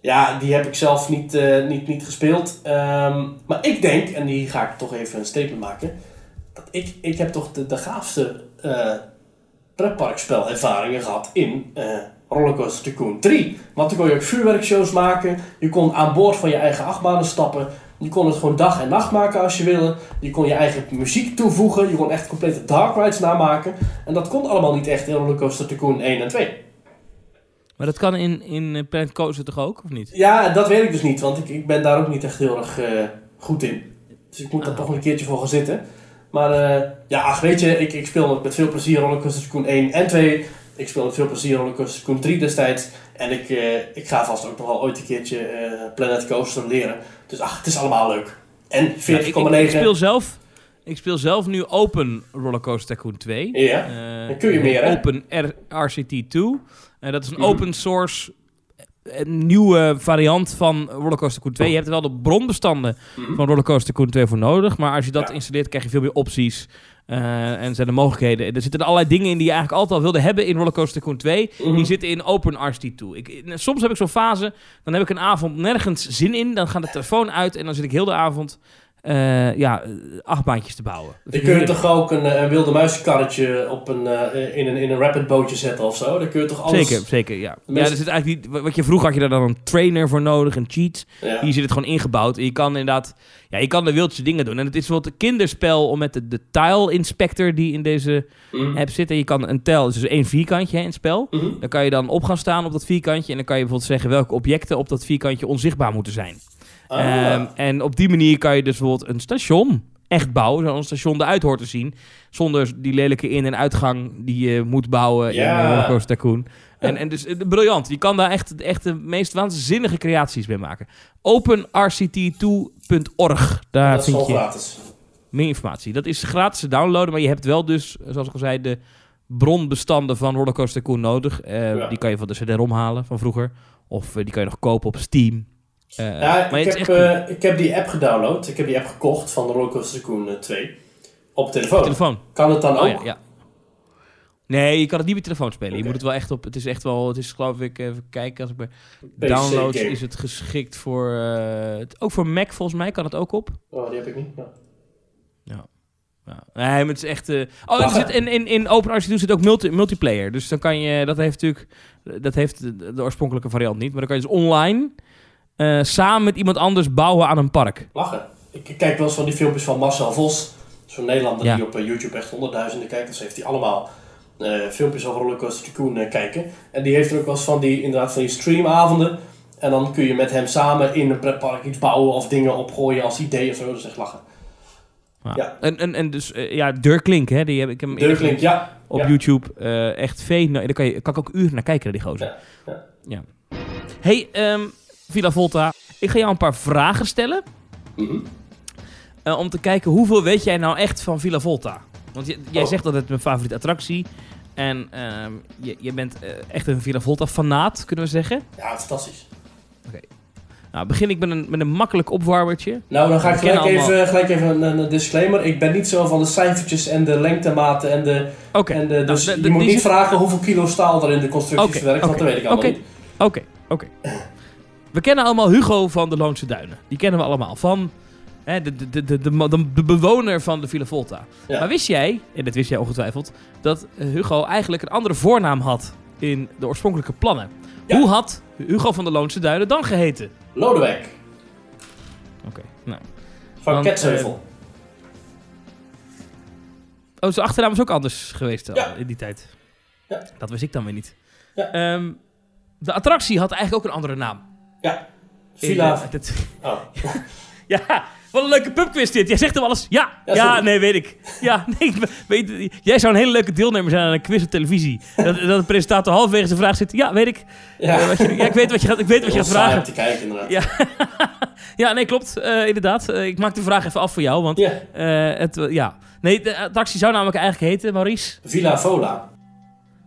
Ja, die heb ik zelf niet, eh, niet, niet gespeeld. Ehm, maar ik denk, en die ga ik toch even een statement maken. Dat ik, ik heb toch de, de gaafste pretparkspelervaringen gehad in eh Rollercoaster Tycoon 3. Want dan kon je ook vuurwerkshows maken. Je kon aan boord van je eigen achtbanen stappen. Je kon het gewoon dag en nacht maken als je wilde. Je kon je eigen muziek toevoegen. Je kon echt complete dark rides namaken. En dat kon allemaal niet echt in Rollercoaster Tycoon 1 en 2. Maar dat kan in, in eh, Planet Coaster toch ook, of niet? Ja, dat weet ik dus niet, want ik, ik ben daar ook niet echt heel erg goed in. Dus ik moet daar Ah. toch een keertje voor gaan zitten. Maar eh, ja, ach, weet je, ik, ik speel met, veel plezier Rollercoaster Tycoon 1 en 2. Ik speel met veel plezier Rollercoaster Tycoon 3 destijds. En ik, eh, ik ga vast ook nog wel ooit een keertje eh, Planet Coaster leren. Dus ach, het is allemaal leuk. En 40,9. Ja, ik, ik, ik speel zelf, ik speel zelf nu Open Rollercoaster Tycoon 2. Ja, Dan kun je meer, hè? Open R RCT 2. En dat is een Mhm. open source een nieuwe variant van Rollercoaster Tycoon 2. Je hebt er wel de bronbestanden Mhm. van Rollercoaster Tycoon 2 voor nodig. Maar als je dat Ja. installeert, krijg je veel meer opties. Eh, en zijn de mogelijkheden. Er zitten allerlei dingen in die je eigenlijk altijd al wilde hebben in Rollercoaster Tycoon 2. Mhm. Die zitten in OpenRCT 2. Ik, ik- soms heb ik zo'n fase, dan heb ik een avond nergens zin in. Dan gaat de telefoon uit en dan zit ik heel de avond eh, ja, achtbaantjes te bouwen. Je ik kunt heerlijk. toch ook een, eh, een wilde muiskarretje op een, eh, in, een, in een rapid bootje zetten of zo? Dan kun je toch alles... Zeker, zeker, ja. Ja er zit eigenlijk niet, wat je vroeger had je daar dan een trainer voor nodig, een cheat. Ja. Hier zit het gewoon ingebouwd. En je kan inderdaad, ja, je kan de wildste dingen doen. En het is wat een kinderspel om met de, de tile inspector die in deze Mhm. app zit. En je kan een tel, dus één vierkantje hè, in het spel. Mhm. Dan kan je dan op gaan staan op dat vierkantje. En dan kan je bijvoorbeeld zeggen welke objecten op dat vierkantje onzichtbaar moeten zijn. Ah. Ehm, en op die manier kan je dus bijvoorbeeld een station echt bouwen. Zoals een station eruit hoort te zien. Zonder die lelijke in- en uitgang die je moet bouwen in Ja. Rollercoaster Tycoon. En, en dus eh, briljant. Je kan daar echt, echt de meest waanzinnige creaties mee maken. OpenRCT2.org. Daar dat vind je gratis. meer informatie. Dat is gratis te downloaden, maar je hebt wel dus, zoals ik al zei, de bronbestanden van Rollercoaster Tycoon nodig. Eh, Ja. Die kan je van de CD-ROM halen van vroeger. Of eh, die kan je nog kopen op Steam. Eh, Ja, maar ik, heb, echt eh, ik heb die app gedownload. Ik heb die app gekocht van de Rollercoaster Tycoon eh, 2. Op telefoon. telefoon. Kan het dan Oh, ook? ja, ja. Nee, je kan het niet met telefoon spelen. Je moet het wel echt op. Het is echt wel. Het is geloof ik. Even kijken. Als ik PC downloads is het geschikt voor. eh, ook voor Mac volgens mij kan het ook op. Oh, die heb ik niet. Ja. Ja. Nee, maar het is echt. eh, Oh, er zit in, in, in OpenRCT zit ook multi, multiplayer. Dus dan kan je. Dat heeft natuurlijk. Dat heeft de, de oorspronkelijke variant niet. Maar dan kan je dus online. Eh, samen met iemand anders bouwen aan een park. Lachen. Ik kijk wel eens van die filmpjes van Marcel Vos. Zo'n Nederlander Ja. die op eh, YouTube echt honderdduizenden kijkers heeft. Die allemaal eh, filmpjes over Rollercoaster Tycoon kijken. En die heeft er ook wel eens van die, inderdaad, van die streamavonden. En dan kun je met hem samen in een pretpark iets bouwen of dingen opgooien als idee of zo. Dat echt lachen. Ja. Ja. En, en, en dus. ja, Dirklink, hè. Die heb ik hem eerder Deurklink, ja. op Ja. YouTube. echt veel. Daar kan, je, kan ik ook uren naar kijken, naar die gozer. Ja, ja. Hey, ehm Villa Volta. Ik ga jou een paar vragen stellen. Mhm. eh, om te kijken hoeveel weet jij nou echt van Villa Volta. Want je- jij Oh. zegt dat het mijn favoriete attractie. En ehm, je, je bent eh, echt een Villa Volta fanaat, kunnen we zeggen. Ja, fantastisch. Nou, begin ik met een, met een makkelijk opwarmertje. Nou, dan ga ik gelijk even, gelijk even een, een disclaimer. Ik ben niet zo van de cijfertjes en de lengtematen en de... Oké. en de nou, dus de- je moet niet vragen hoeveel kilo staal er in de constructies Oké, verwerkt, want oké, dat weet ik allemaal oké. niet. Oké, oké. We kennen allemaal Hugo van de Loonse Duinen. Die kennen we allemaal. Van hè, de, de, de, de, de, bewoner van de Villa Volta. Ja. Maar wist jij, en dat wist jij ongetwijfeld, dat eh, Hugo eigenlijk een andere voornaam had in de oorspronkelijke plannen? Ja. Hoe had Hugo van de Loonse Duinen dan geheten? Lodewijk Oké, nou. van Dan, Ketsheuvel. Oh, zijn achternaam is ook anders geweest Ja. in die tijd. Ja. Dat wist ik dan weer niet. Ja. Ehm, de attractie had eigenlijk ook een andere naam. Ja. Villa... Oh. <laughs> Ja, wat een leuke pubquiz dit. Jij zegt hem alles. Ja, Ja, ja, nee, weet ik. Ja, <laughs> nee, ik weet, jij zou een hele leuke deelnemer zijn aan een quiz op televisie. Dat, <laughs> dat de presentator halverwege zijn vraag zit. Ja, weet ik. Ja. Eh, je, ja, ik weet wat je gaat, ik weet wat je gaat vragen. te kijken inderdaad. Ja. Ja, nee, klopt. Eh, inderdaad. Eh, ik maak de vraag even af voor jou. Want Ja. eh, het, ja. Nee, de attractie zou namelijk eigenlijk heten, Maurice. Villa Vola.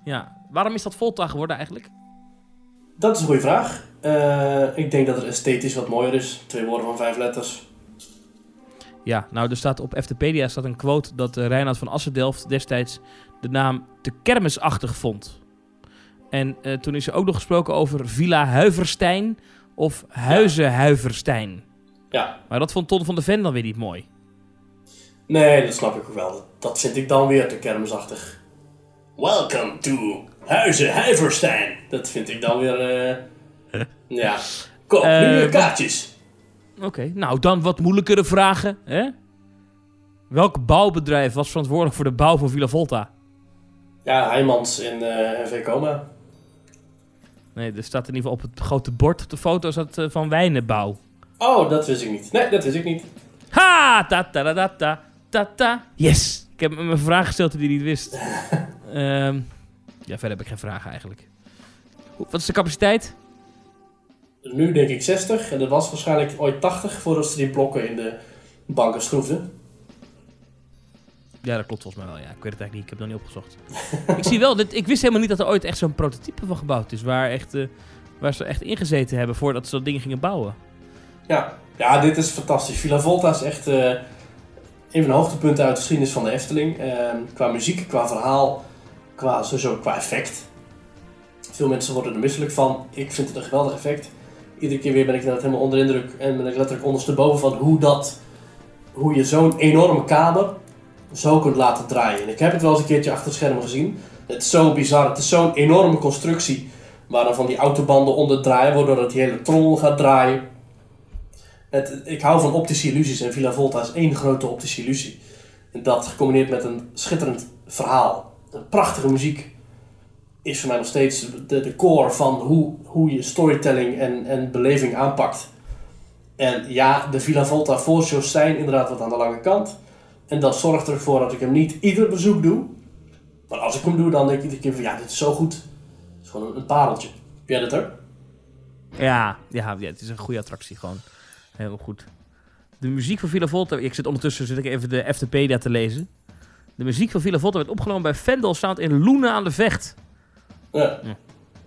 Ja. Waarom is dat Volta geworden eigenlijk? Dat is een goede vraag. Eh, ik denk dat het esthetisch wat mooier is. Twee woorden van vijf letters. Ja, nou, er staat op Eftepedia staat een quote dat uh, Reinhard van Assendelft destijds de naam te kermisachtig vond. En uh, toen is er ook nog gesproken over Villa Huiverstein of Huizen Huiverstein. Ja. Maar dat vond Ton van de Ven dan weer niet mooi. Nee, dat snap ik ook wel. Dat, dat vind ik dan weer te kermisachtig. Welcome to Huizen Huiverstein. Dat vind ik dan weer... ja. Koop nu Eh, kaartjes. Oké, nou dan wat moeilijkere vragen. Hè? Welk bouwbedrijf was verantwoordelijk voor de bouw van Villa Volta? Ja, Heijmans in eh NV Coma. Nee, er staat in ieder geval op het grote bord op de foto staat, eh, van Wijnenbouw. Oh, dat wist ik niet. Nee, dat wist ik niet. Ha! Ta ta ta ta ta ta ta. Yes! Ik heb hem een vraag gesteld die hij niet wist. <laughs> Ehm, ja, verder heb ik geen vragen eigenlijk. Wat is de capaciteit? Nu denk ik 60 en dat was waarschijnlijk ooit 80 voordat ze die blokken in de banken schroefden. Ja, dat klopt volgens mij wel. Ja, ik weet het eigenlijk niet. Ik heb het nog niet opgezocht. <laughs> ik zie wel, dit, ik wist helemaal niet dat er ooit echt zo'n prototype van gebouwd is. Waar, echt, eh, waar ze echt ingezeten hebben voordat ze dat ding gingen bouwen. Ja. ja, dit is fantastisch. Villa Volta is echt... eh, een van de hoogtepunten uit de geschiedenis van de Efteling. Ehm, qua muziek, qua verhaal, qua, sowieso qua effect. Veel mensen worden er misselijk van. Ik vind het een geweldig effect. Iedere keer weer ben ik helemaal onder de indruk en ben ik letterlijk ondersteboven van hoe dat, hoe je zo'n enorme kamer zo kunt laten draaien. En ik heb het wel eens een keertje achter het scherm gezien. Het is zo bizar. Het is zo'n enorme constructie waar dan van die autobanden onder draaien, waardoor het die hele trommel gaat draaien. Het, ik hou van optische illusies en Villa Volta is één grote optische illusie. En dat gecombineerd met een schitterend verhaal, een prachtige muziek, is voor mij nog steeds de, de core van hoe, hoe je storytelling en, en beleving aanpakt. En ja, de Villa Volta voorshows zijn inderdaad wat aan de lange kant. En dat zorgt ervoor dat ik hem niet ieder bezoek doe. Maar als ik hem doe, dan denk ik iedere keer van ja, dit is zo goed. Het is gewoon een, pareltje. Heb jij dat ook? Ja, ja, ja, het is een goede attractie gewoon. Heel goed. De muziek van Villa Volta... Ik zit ondertussen zit ik even de FTP te lezen. De muziek van Villa Volta werd opgenomen bij Vendel Sound in Loenen aan de Vecht. Ja.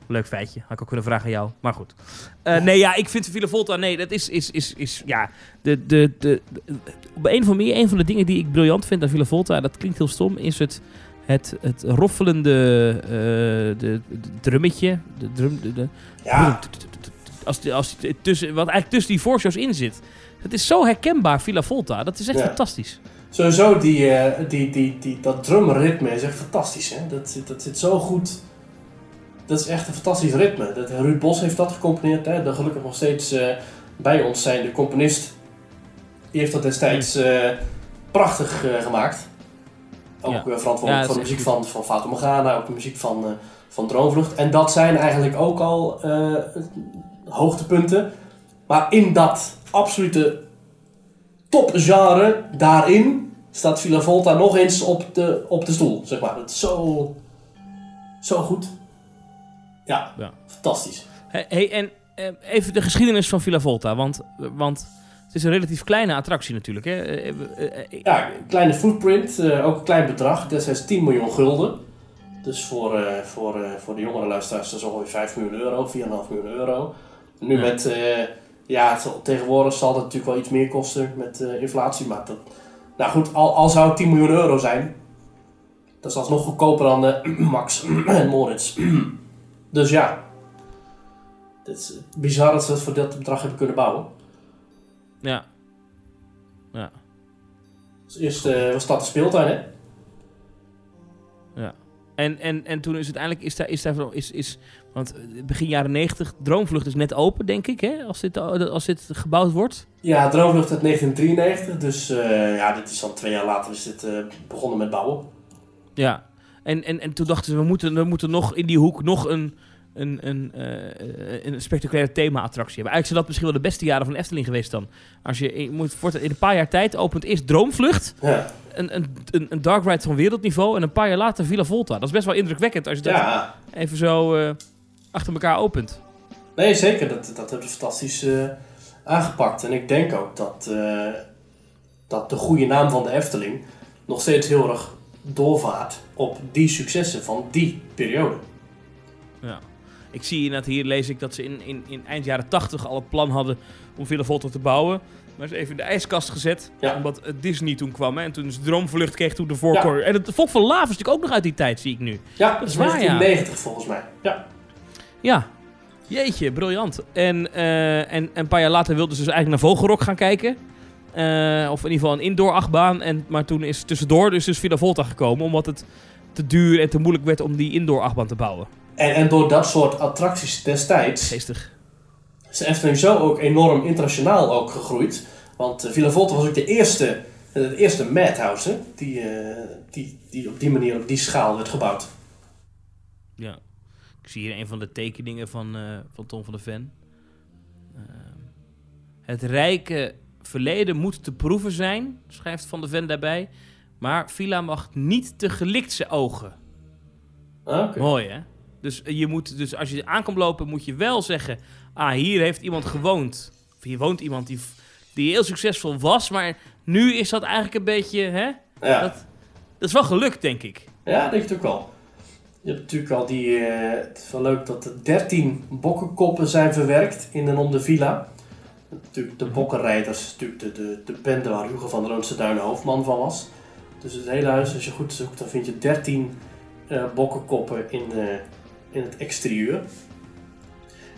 Leuk feitje. Had ik ook kunnen vragen aan jou. Maar goed. Eh, nee, ja, ik vind Villa Volta... Nee, dat is... is, is, is ja, de, de, de, de- op een andere manier... Een van de dingen die ik briljant vind aan Villa Volta... Dat klinkt heel stom. Is het... Het, het roffelende eh, de, de drummetje. De drum, de, de, Ja, als, als tussen, wat eigenlijk tussen die voorshows in zit. Het is zo herkenbaar, Villa Volta. Dat is echt Ja. fantastisch. sowieso die, eh, die, die, die, dat drumritme is echt fantastisch. Hè? Dat, zit, dat zit zo goed. Dat is echt een fantastisch ritme. Dat, Ruud Bos heeft dat gecomponeerd. Hè? De gelukkig nog steeds eh, bij ons zijn de componist. Die heeft dat destijds eh, prachtig eh, gemaakt. Ook Ja. verantwoordelijk Ja, dat voor de muziek van, van Fata Morgana. Ook de muziek van, van Droomvlucht. En dat zijn eigenlijk ook al hoogtepunten. Maar in dat absolute topgenre, daarin staat Villa Volta nog eens op de, op de stoel, zeg maar. Het is zo, zo goed. Ja, Ja. fantastisch. Hey, en eh, even de geschiedenis van Villa Volta. Want, want het is een relatief kleine attractie natuurlijk. Hè? Eh, eh, Ja, kleine footprint, ook een klein bedrag. Destijds 10 miljoen gulden. Dus voor, voor, voor de jongere luisteraars dat is ongeveer 5 miljoen euro, 4,5 miljoen euro. Nu Ja. met, ja, tegenwoordig zal het natuurlijk wel iets meer kosten met inflatie. Maar dat, nou goed, al, al zou het 10 miljoen euro zijn, dat is alsnog goedkoper dan eh, <clears throat> Max <clears throat> en Moritz. Dus ja, het is bizar dat ze het voor dat bedrag hebben kunnen bouwen. ja. Ja. Dus eerst eh, was dat de speeltuin, hè? En, en, en toen is uiteindelijk is daar, is daar is, is, want eh, begin jaren 90, Droomvlucht is net open, denk ik, hè? Als dit, als dit gebouwd wordt. Ja, Droomvlucht uit 1993, dus eh, ja, dit is dan twee jaar later is dit eh, begonnen met bouwen. Ja. En, en, en toen dachten ze, we moeten, we moeten nog in die hoek nog een, een, een, eh, een spectaculaire thema-attractie hebben. Eigenlijk zijn dat misschien wel de beste jaren van Efteling geweest dan. Als je, je moet voort, in een paar jaar tijd opent eerst Droomvlucht, Ja, een, een, een, een dark ride van wereldniveau, en een paar jaar later Villa Volta. Dat is best wel indrukwekkend als je dat ja. even zo eh, achter elkaar opent. nee zeker, dat, dat hebben ze fantastisch eh, aangepakt. En ik denk ook dat, dat de goede naam van de Efteling nog steeds heel erg doorvaart op die successen van die periode. Ja. Ik zie inderdaad, hier lees ik dat ze in, in, in eind jaren 80 al het plan hadden om Villa Volta te bouwen. Maar ze even in de ijskast gezet, Ja. omdat Disney toen kwam. Hè, en toen is Droomvlucht kreeg toen de voorkeur. En het Volk van Lava is natuurlijk ook nog uit die tijd, zie ik nu. Ja, Dat is waar, ja. 1990 volgens mij. Ja. Ja, jeetje, briljant. En, eh, en, en een paar jaar later wilden ze dus eigenlijk naar Vogelrok gaan kijken. Eh, of in ieder geval een indoor achtbaan. En, maar toen is tussendoor dus, dus Villa Volta gekomen, omdat het te duur en te moeilijk werd om die indoor achtbaan te bouwen. En, en door dat soort attracties destijds Geestig. is de Efteling zo ook enorm internationaal ook gegroeid. Want eh, Villa Volta was ook de eerste, eh, de eerste madhouse hè, die, eh, die, die op die manier, op die schaal werd gebouwd. Ja. Ik zie hier een van de tekeningen van, eh, van Tom van der Ven. Ehm, het rijke verleden moet te proeven zijn, schrijft Van der Ven daarbij. Maar Villa mag niet te gelikt zijn ogen. Ah, oké. Mooi, hè? Dus, eh, je moet, dus als je aankomt lopen, moet je wel zeggen... Ah, hier heeft iemand gewoond. Of hier woont iemand die, die heel succesvol was. Maar nu is dat eigenlijk een beetje... Hè? Ja. Dat, dat is wel gelukt, denk ik. ja, denk ik ook wel. Je hebt natuurlijk al die, eh, het is wel leuk dat er 13 bokkenkoppen zijn verwerkt in en om de villa. Natuurlijk de bokkenrijders, natuurlijk de, de, de bende waar Hugo van der Loonse Duinen hoofdman van was. Dus het hele huis, als je goed zoekt, dan vind je 13 eh, bokkenkoppen in, de, in het exterieur.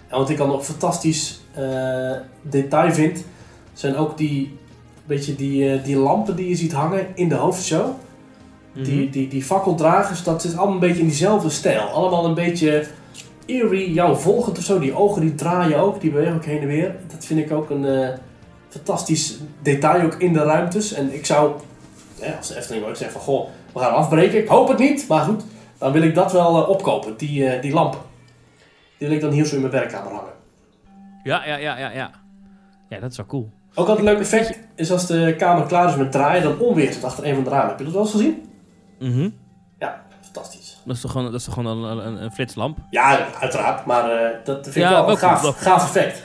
En wat ik dan nog fantastisch eh, detail vind, zijn ook die, beetje die, eh, die lampen die je ziet hangen in de hoofdshow. Die, die, die fakkeldragers, dat zit allemaal een beetje in diezelfde stijl. Allemaal een beetje eerie, jou volgend of zo. Die ogen die draaien ook, die bewegen ook heen en weer. Dat vind ik ook een eh, fantastisch detail ook in de ruimtes. En ik zou, als de Efteling ooit zegt van, goh, we gaan afbreken. Ik hoop het niet, maar goed. Dan wil ik dat wel eh, opkopen, die, eh, die lampen. Die wil ik dan hier zo in mijn werkkamer hangen. Ja, ja, ja, ja, ja. Ja, dat is wel cool. Ook altijd een leuk effect is als de kamer klaar is met draaien, dan onweert het achter een van de ramen. Heb je dat wel eens gezien? Mhm. Dat is toch gewoon, dat is toch gewoon een, een, een flitslamp? Ja, uiteraard, maar eh, dat vind ik Ja, wel wel een gaaf, wel. gaaf effect.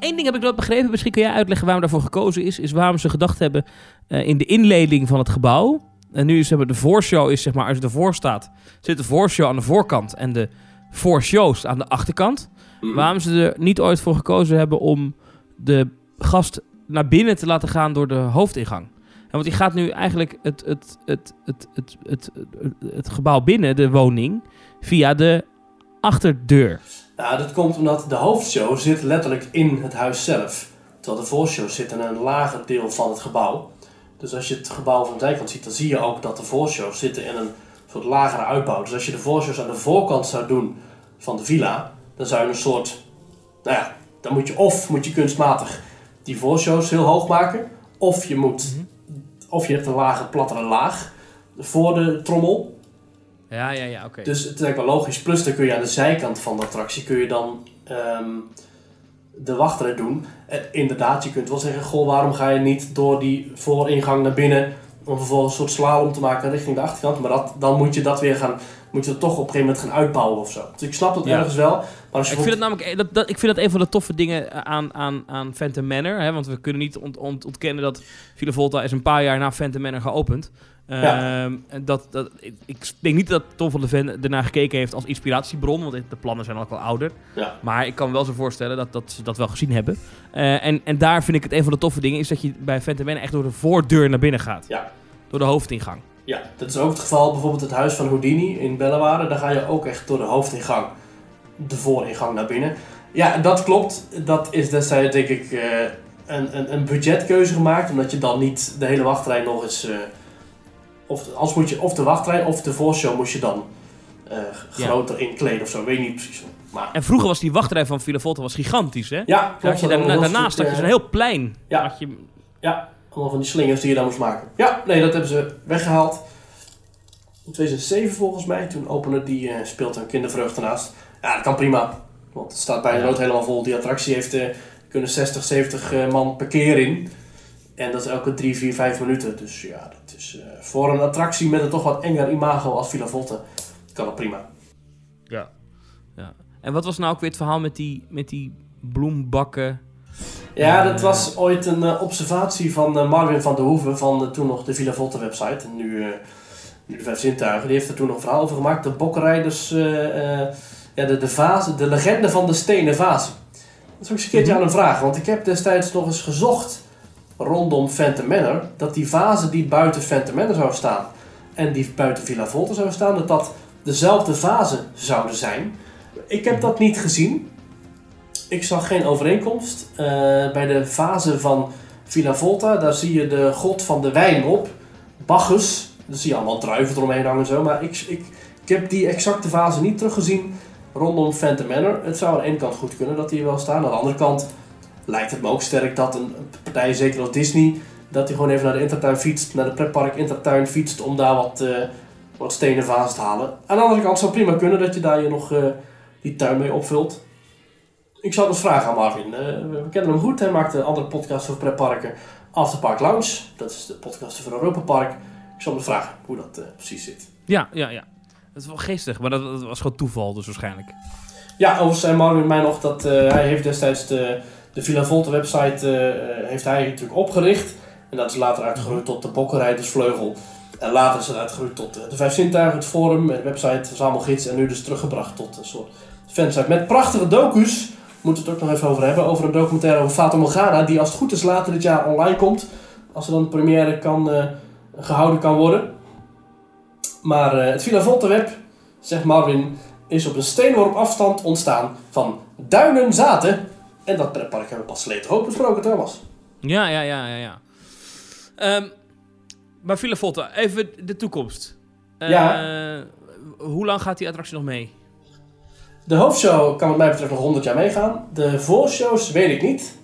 Eén ding heb ik nooit begrepen. Misschien kun jij uitleggen waarom daarvoor gekozen is. Is waarom ze gedacht hebben eh, in de inleding van het gebouw. En nu is hebben de voorshow is zeg maar als je ervoor staat. Zit de voorshow aan de voorkant en de voorshows aan de achterkant. Mhm. Waarom ze er niet ooit voor gekozen hebben om de gast naar binnen te laten gaan door de hoofdingang. Want die gaat nu eigenlijk het, het, het, het, het, het, het, het gebouw binnen, de woning, via de achterdeur. Nou, dat komt omdat de hoofdshow zit letterlijk in het huis zelf. Terwijl de voorshow zit in een lager deel van het gebouw. Dus als je het gebouw van de zijkant ziet, dan zie je ook dat de voorshows zitten in een soort lagere uitbouw. Dus als je de voorshows aan de voorkant zou doen van de villa, dan zou je een soort... Nou ja, dan moet je of moet je kunstmatig die voorshows heel hoog maken, of je moet... Of je hebt een lage, plattere laag voor de trommel. Ja, ja, ja, oké. Dus het is eigenlijk wel logisch. Plus dan kun je aan de zijkant van de attractie kun je dan ehm, de wachtrij doen. En inderdaad, je kunt wel zeggen, goh, waarom ga je niet door die vooringang naar binnen om vervolgens een soort slalom te maken richting de achterkant. Maar dat, dan moet je dat weer gaan, moet je dat toch op een gegeven moment gaan uitbouwen of zo. Dus ik snap dat Ja. ergens wel. Maar als je Ik vind, het namelijk, eh, dat, dat, ik vind dat een van de toffe dingen aan, aan, aan Phantom Manor. Hè, want we kunnen niet ont, ont- ontkennen dat Villa Volta is een paar jaar na Phantom Manor geopend. Ja. Ehm, dat, dat, ik, ik denk niet dat Tom van de Ven ernaar gekeken heeft als inspiratiebron. Want de plannen zijn ook al ouder. Ja. Maar ik kan me wel zo voorstellen dat, dat ze dat wel gezien hebben. Eh, en, en daar vind ik het een van de toffe dingen. Is dat je bij Phantom Manor echt door de voordeur naar binnen gaat. Ja. Door de hoofdingang. Ja, dat is ook het geval bijvoorbeeld het huis van Houdini in Belleware. Daar ga je ook echt door de hoofdingang, de vooringang naar binnen. Ja, dat klopt. Dat is destijds denk ik eh, een, een, een budgetkeuze gemaakt. Omdat je dan niet de hele wachtrij nog eens... eh, of, als moet je of de wachtrij of de voorshow moest je dan eh, Ja. groter inkleden of zo. Weet niet precies. Maar En vroeger was die wachtrij van Villa Volta was gigantisch, hè? ja, klopt. je daarna, daarnaast had je zo'n heel plein. Ja. Had je, Ja, allemaal van die slingers die je dan moest maken. Ja, nee, dat hebben ze weggehaald. In 2007 volgens mij, toen opende die speelt een kindervreugde naast. Ja, dat kan prima. Want het staat bijna nooit helemaal vol. Die attractie heeft eh, kunnen 60, 70 eh, man per keer in. En dat is elke 3, 4, 5 minuten. Dus ja, dat is eh, voor een attractie met een toch wat enger imago als Villa Volte. Kan dat prima. Ja. ja. En wat was nou ook weer het verhaal met die, met die bloembakken? Ja, Eh. dat was ooit een eh, observatie van eh, Marvin van der Hoeven van toen nog de Villa Volte website. En nu, eh, nu de Vijf Zintuigen. Die heeft er toen nog een verhaal over gemaakt. De bokkenrijders, eh, eh, ja, de, de, vaze, de legende van de stenen vazen. Dat is ook eens een keertje Mhm. aan een vraag. Want ik heb destijds nog eens gezocht rondom Phantom Manor. Dat die vazen die buiten Phantom Manor zouden staan. En die buiten Villa Volte zouden staan. Dat dat dezelfde vazen zouden zijn. Ik heb dat niet gezien. Ik zag geen overeenkomst. Eh, bij de fase van Villa Volta, daar zie je de god van de wijn op. Bacchus. Daar zie je allemaal druiven eromheen hangen en zo. Maar ik, ik, ik heb die exacte fase niet teruggezien rondom Phantom Manor. Het zou aan ene kant goed kunnen dat die wel staan. Aan de andere kant lijkt het me ook sterk dat een partij, zeker als Disney, dat hij gewoon even naar de Intertuin fietst, naar de pretpark Intertuin fietst om daar wat, eh, wat stenen vazen te halen. Aan de andere kant zou prima kunnen dat je daar je nog eh, die tuin mee opvult. Ik zal dus vragen aan Marvin. Eh, we kennen hem goed. Hij maakt een andere podcast over pretparken. Afterpark Lounge. Dat is de podcast over Europa Park. Ik zal hem vragen hoe dat precies zit. Ja, ja, ja. Dat is wel geestig, maar dat, dat was gewoon toeval dus waarschijnlijk. Ja, overigens zei Marvin mij nog dat hij heeft destijds de, de Villa Volte website eh, eh, heeft hij natuurlijk opgericht. En dat is later uitgegroeid tot de Bokkenrijdersvleugel. En later is het uitgegroeid tot eh, de Vijf Zintuigen, het forum, de website, verzamelgids. En nu dus teruggebracht tot een soort fansite met prachtige docu's moeten we het ook nog even over hebben. Over een documentaire over Fata Morgana, die als het goed is later dit jaar online komt. Als er dan een première kan, eh, gehouden kan worden. Maar het Villa Volta Web, zegt Marvin, is op een steenworp afstand ontstaan van Duinen Zaten. En dat pretpark hebben we pas geleden ook besproken, Thomas. Ja, ja, ja, ja. ja. Ehm, maar Villa Volta, even de toekomst. Eh, Ja. Hoe lang gaat die attractie nog mee? De hoofdshow kan wat mij betreft nog 100 jaar meegaan. De voorshows weet ik niet.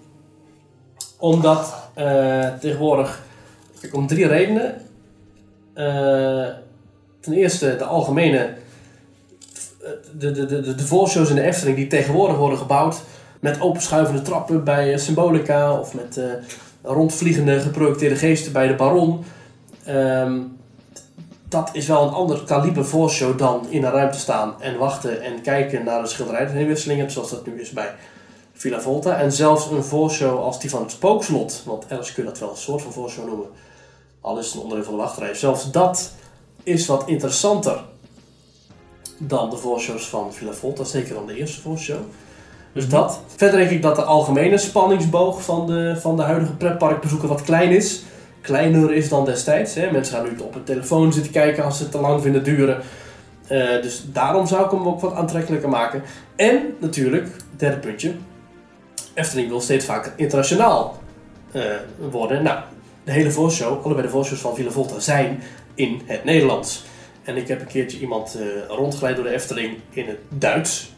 Omdat eh, tegenwoordig, kijk, om drie redenen. Eh, ten eerste de algemene, de, de, de, de, de voorshows in de Efteling die tegenwoordig worden gebouwd. Met openschuivende trappen bij eh, Symbolica of met eh, rondvliegende geprojecteerde geesten bij de Baron. Ehm, dat is wel een ander kaliber voorshow dan in een ruimte staan en wachten en kijken naar de schilderijheenwisselingen, zoals dat nu is bij Villa Volta. En zelfs een voorshow als die van het Spookslot, want ergens kun je dat wel een soort van voorshow noemen, al is het een onderdeel van de wachtrij. Zelfs dat is wat interessanter dan de voorshows van Villa Volta, zeker dan de eerste voorshow. Dus Mhm. dat. Verder denk ik dat de algemene spanningsboog van de, van de huidige pretparkbezoeker wat klein is. Kleiner is dan destijds. Hè. Mensen gaan nu op een telefoon zitten kijken als ze het te lang vinden duren. Eh, dus daarom zou ik hem ook wat aantrekkelijker maken. En natuurlijk, derde puntje. Efteling wil steeds vaker internationaal eh, worden. Nou, de hele voorshow, allebei de voorshows van Villa Volta zijn in het Nederlands. En ik heb een keertje iemand eh, rondgeleid door de Efteling in het Duits.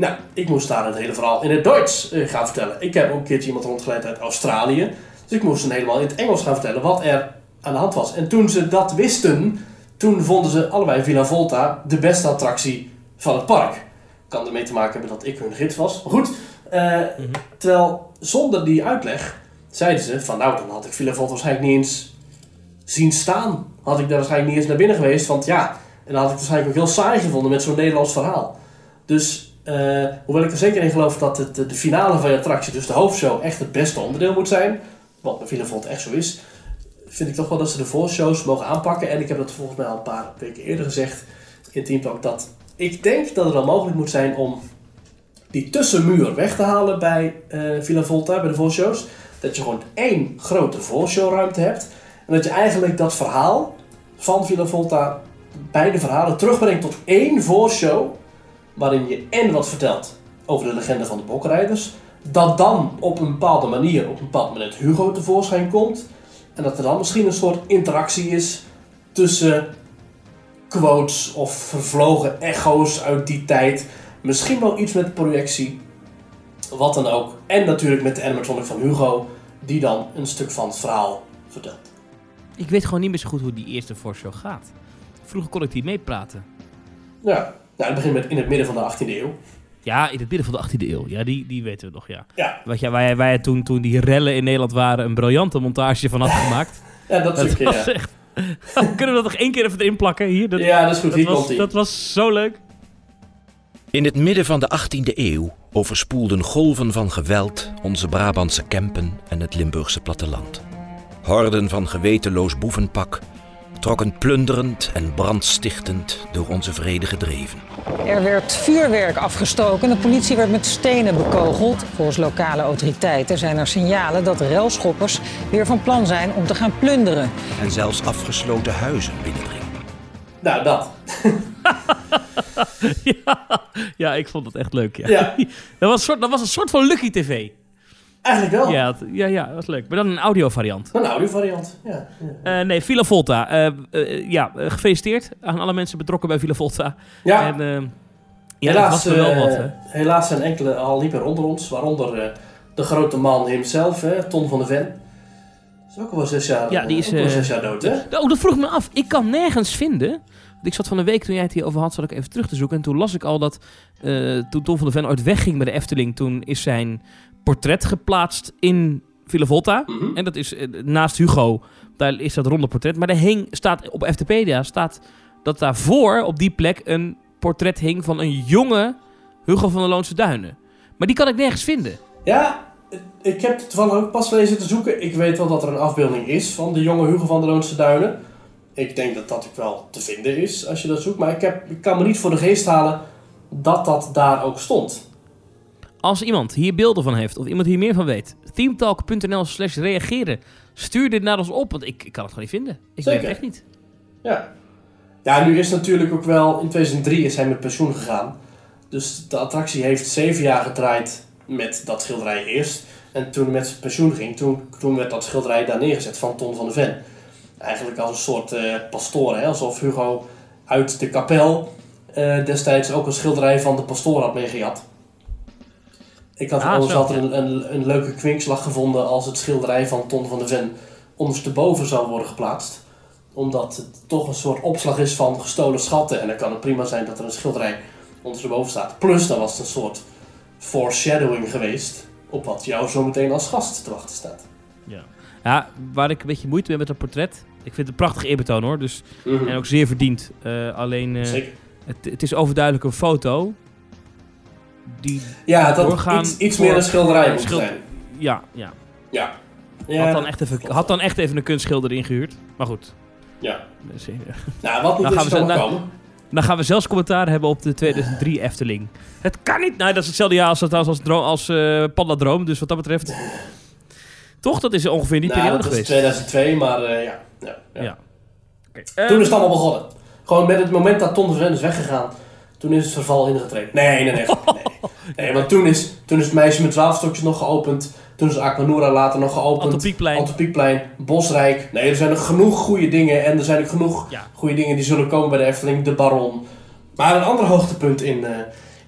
Nou, ik moest daar het hele verhaal in het Duits eh, gaan vertellen. Ik heb ook een keertje iemand rondgeleid uit Australië. Dus ik moest hem helemaal in het Engels gaan vertellen wat er aan de hand was. En toen ze dat wisten, toen vonden ze allebei Villa Volta de beste attractie van het park. Kan ermee te maken hebben dat ik hun gids was. Maar goed, eh, terwijl zonder die uitleg zeiden ze van nou, dan had ik Villa Volta waarschijnlijk niet eens zien staan. Had ik daar waarschijnlijk niet eens naar binnen geweest. Want ja, en dan had ik het waarschijnlijk ook heel saai gevonden met zo'n Nederlands verhaal. Dus eh, hoewel ik er zeker in geloof dat het, eh, de finale van je attractie, dus de hoofdshow, echt het beste onderdeel moet zijn. Wat bij Volta echt zo is. Vind ik toch wel dat ze de voorshows mogen aanpakken. En ik heb dat volgens mij al een paar weken eerder gezegd in Team. Dat ik denk dat het wel mogelijk moet zijn om die tussenmuur weg te halen bij eh, Villa Volta, bij de voorshows. Dat je gewoon één grote voorshowruimte hebt. En dat je eigenlijk dat verhaal van Villa Volta, beide verhalen, terugbrengt tot één voorshow. Waarin je en wat vertelt over de legende van de bokrijders. Dat dan op een bepaalde manier, op een bepaald moment Hugo tevoorschijn komt. En dat er dan misschien een soort interactie is tussen quotes of vervlogen echo's uit die tijd. Misschien wel iets met projectie. Wat dan ook. En natuurlijk met de animatronic van Hugo, die dan een stuk van het verhaal vertelt. Ik weet gewoon niet meer zo goed hoe die eerste voorshow gaat. Vroeger kon ik die meepraten. Ja, nou, het begint met in het midden van de 18e eeuw. Ja, in het midden van de 18e eeuw. Ja, die, die weten we nog, ja. Ja, Wat jij, waar jij toen, toen die rellen in Nederland waren een briljante montage van had <laughs> gemaakt. ja dat dat stukje, was ja. echt... <laughs> Kunnen we dat nog één keer even erin plakken? Hier, dat, Ja, dat is goed. dat, Hier was, komt hij. dat was zo leuk. In het midden van de 18e eeuw overspoelden golven van geweld onze Brabantse Kempen en het Limburgse platteland. Horden van gewetenloos boevenpak trokken plunderend en brandstichtend door onze vrede gedreven. Er werd vuurwerk afgestoken. De politie werd met stenen bekogeld. Volgens lokale autoriteiten zijn er signalen dat relschoppers weer van plan zijn om te gaan plunderen. En zelfs afgesloten huizen binnendringen. Nou, dat. <laughs> ja, ja, ik vond het echt leuk, ja. Ja, <laughs> Dat, was een soort, dat was een soort van Lucky TV. Eigenlijk wel. Ja, het- ja, ja, dat was leuk. Maar dan een audio variant. Een audiovariant. Ja, ja. Eh, nee, Villa Volta. Eh, eh, ja, gefeliciteerd aan alle mensen betrokken bij Villa Volta. ja. En, ja, helaas, het was wel wat, helaas zijn enkele al niet meer onder ons. Waaronder de grote man hemzelf, hè, Ton van de Ven. Is ook al zes jaar, Ja, die is, zes jaar dood, hè? Oh, dat vroeg me af. Ik kan nergens vinden. Want Ik zat van de week, toen jij het hierover had, zat ik even terug te zoeken. En toen las ik al dat toen Tom van de Ven ooit wegging bij de Efteling, toen is zijn portret geplaatst in Villa Volta. Mhm. En dat is eh, naast Hugo, daar is dat ronde portret. Maar er hing, staat op Eftepedia, staat dat daarvoor op die plek een portret hing van een jonge Hugo van de Loonse Duinen. Maar die kan ik nergens vinden. Ja, ik heb toevallig ook pas lezen te zoeken. Ik weet wel dat er een afbeelding is van de jonge Hugo van de Loonse Duinen. Ik denk dat dat ook wel te vinden is als je dat zoekt. Maar ik, heb, ik kan me niet voor de geest halen dat dat daar ook stond. Als iemand hier beelden van heeft of iemand hier meer van weet, themetalk.nl slash reageren. Stuur dit naar ons op, want ik, ik kan het gewoon niet vinden. Ik weet het echt niet. Ja. Ja, nu is natuurlijk ook wel... In 2003 is hij met pensioen gegaan. Dus de attractie heeft zeven jaar gedraaid met dat schilderij eerst. En toen hij met zijn pensioen ging, toen, toen werd dat schilderij daar neergezet van Ton van de Ven. Eigenlijk als een soort eh pastoor, hè? alsof Hugo uit de kapel eh, destijds ook een schilderij van de pastoor had meegejat. Ik had Ah, anders zo, een, een, een leuke kwinkslag gevonden als het schilderij van Ton van de Ven ondersteboven zou worden geplaatst. Omdat het toch een soort opslag is van gestolen schatten. En dan kan het prima zijn dat er een schilderij ondersteboven staat. Plus dan was het een soort foreshadowing geweest op wat jou zometeen als gast te wachten staat. Ja, waar ik een beetje moeite mee met dat portret. Ik vind het een prachtig eerbetoon hoor, dus, Mhm. en ook zeer verdiend. Eh, alleen, eh, Zeker. het, het is overduidelijk een foto. Die, Ja, dat doorgaan iets, iets voor- meer een schilderij moet schil- zijn. ja, ja. Ja. had, dan echt even, had dan echt even een kunstschilder ingehuurd. Maar goed. ja. Dus, eh, Nou, wat moet Dan er gaan we nou- komen? Dan gaan we zelfs commentaar hebben op de 2003 Efteling. Het kan niet. Nou, dat is hetzelfde jaar als, als, als, als eh, Panda Droom. Dus wat dat betreft... Toch, dat is ongeveer die nou, periode dat is geweest. 2002, maar eh, ja. ja, ja. Ja. Oké, Toen ehm, is het allemaal begonnen. Gewoon met het moment dat Ton de Ven is weggegaan, toen is het verval ingetreden. Nee, nee, nee. nee. nee <laughs> want toen is, toen is het meisje met zwavelstokjes nog geopend. Toen is Aquanura later nog geopend. Antropiekplein. Antropiekplein, Bosrijk. Nee, er zijn nog genoeg goede dingen. En er zijn ook genoeg Ja. goede dingen die zullen komen bij de Efteling. De Baron. Maar een ander hoogtepunt in, eh,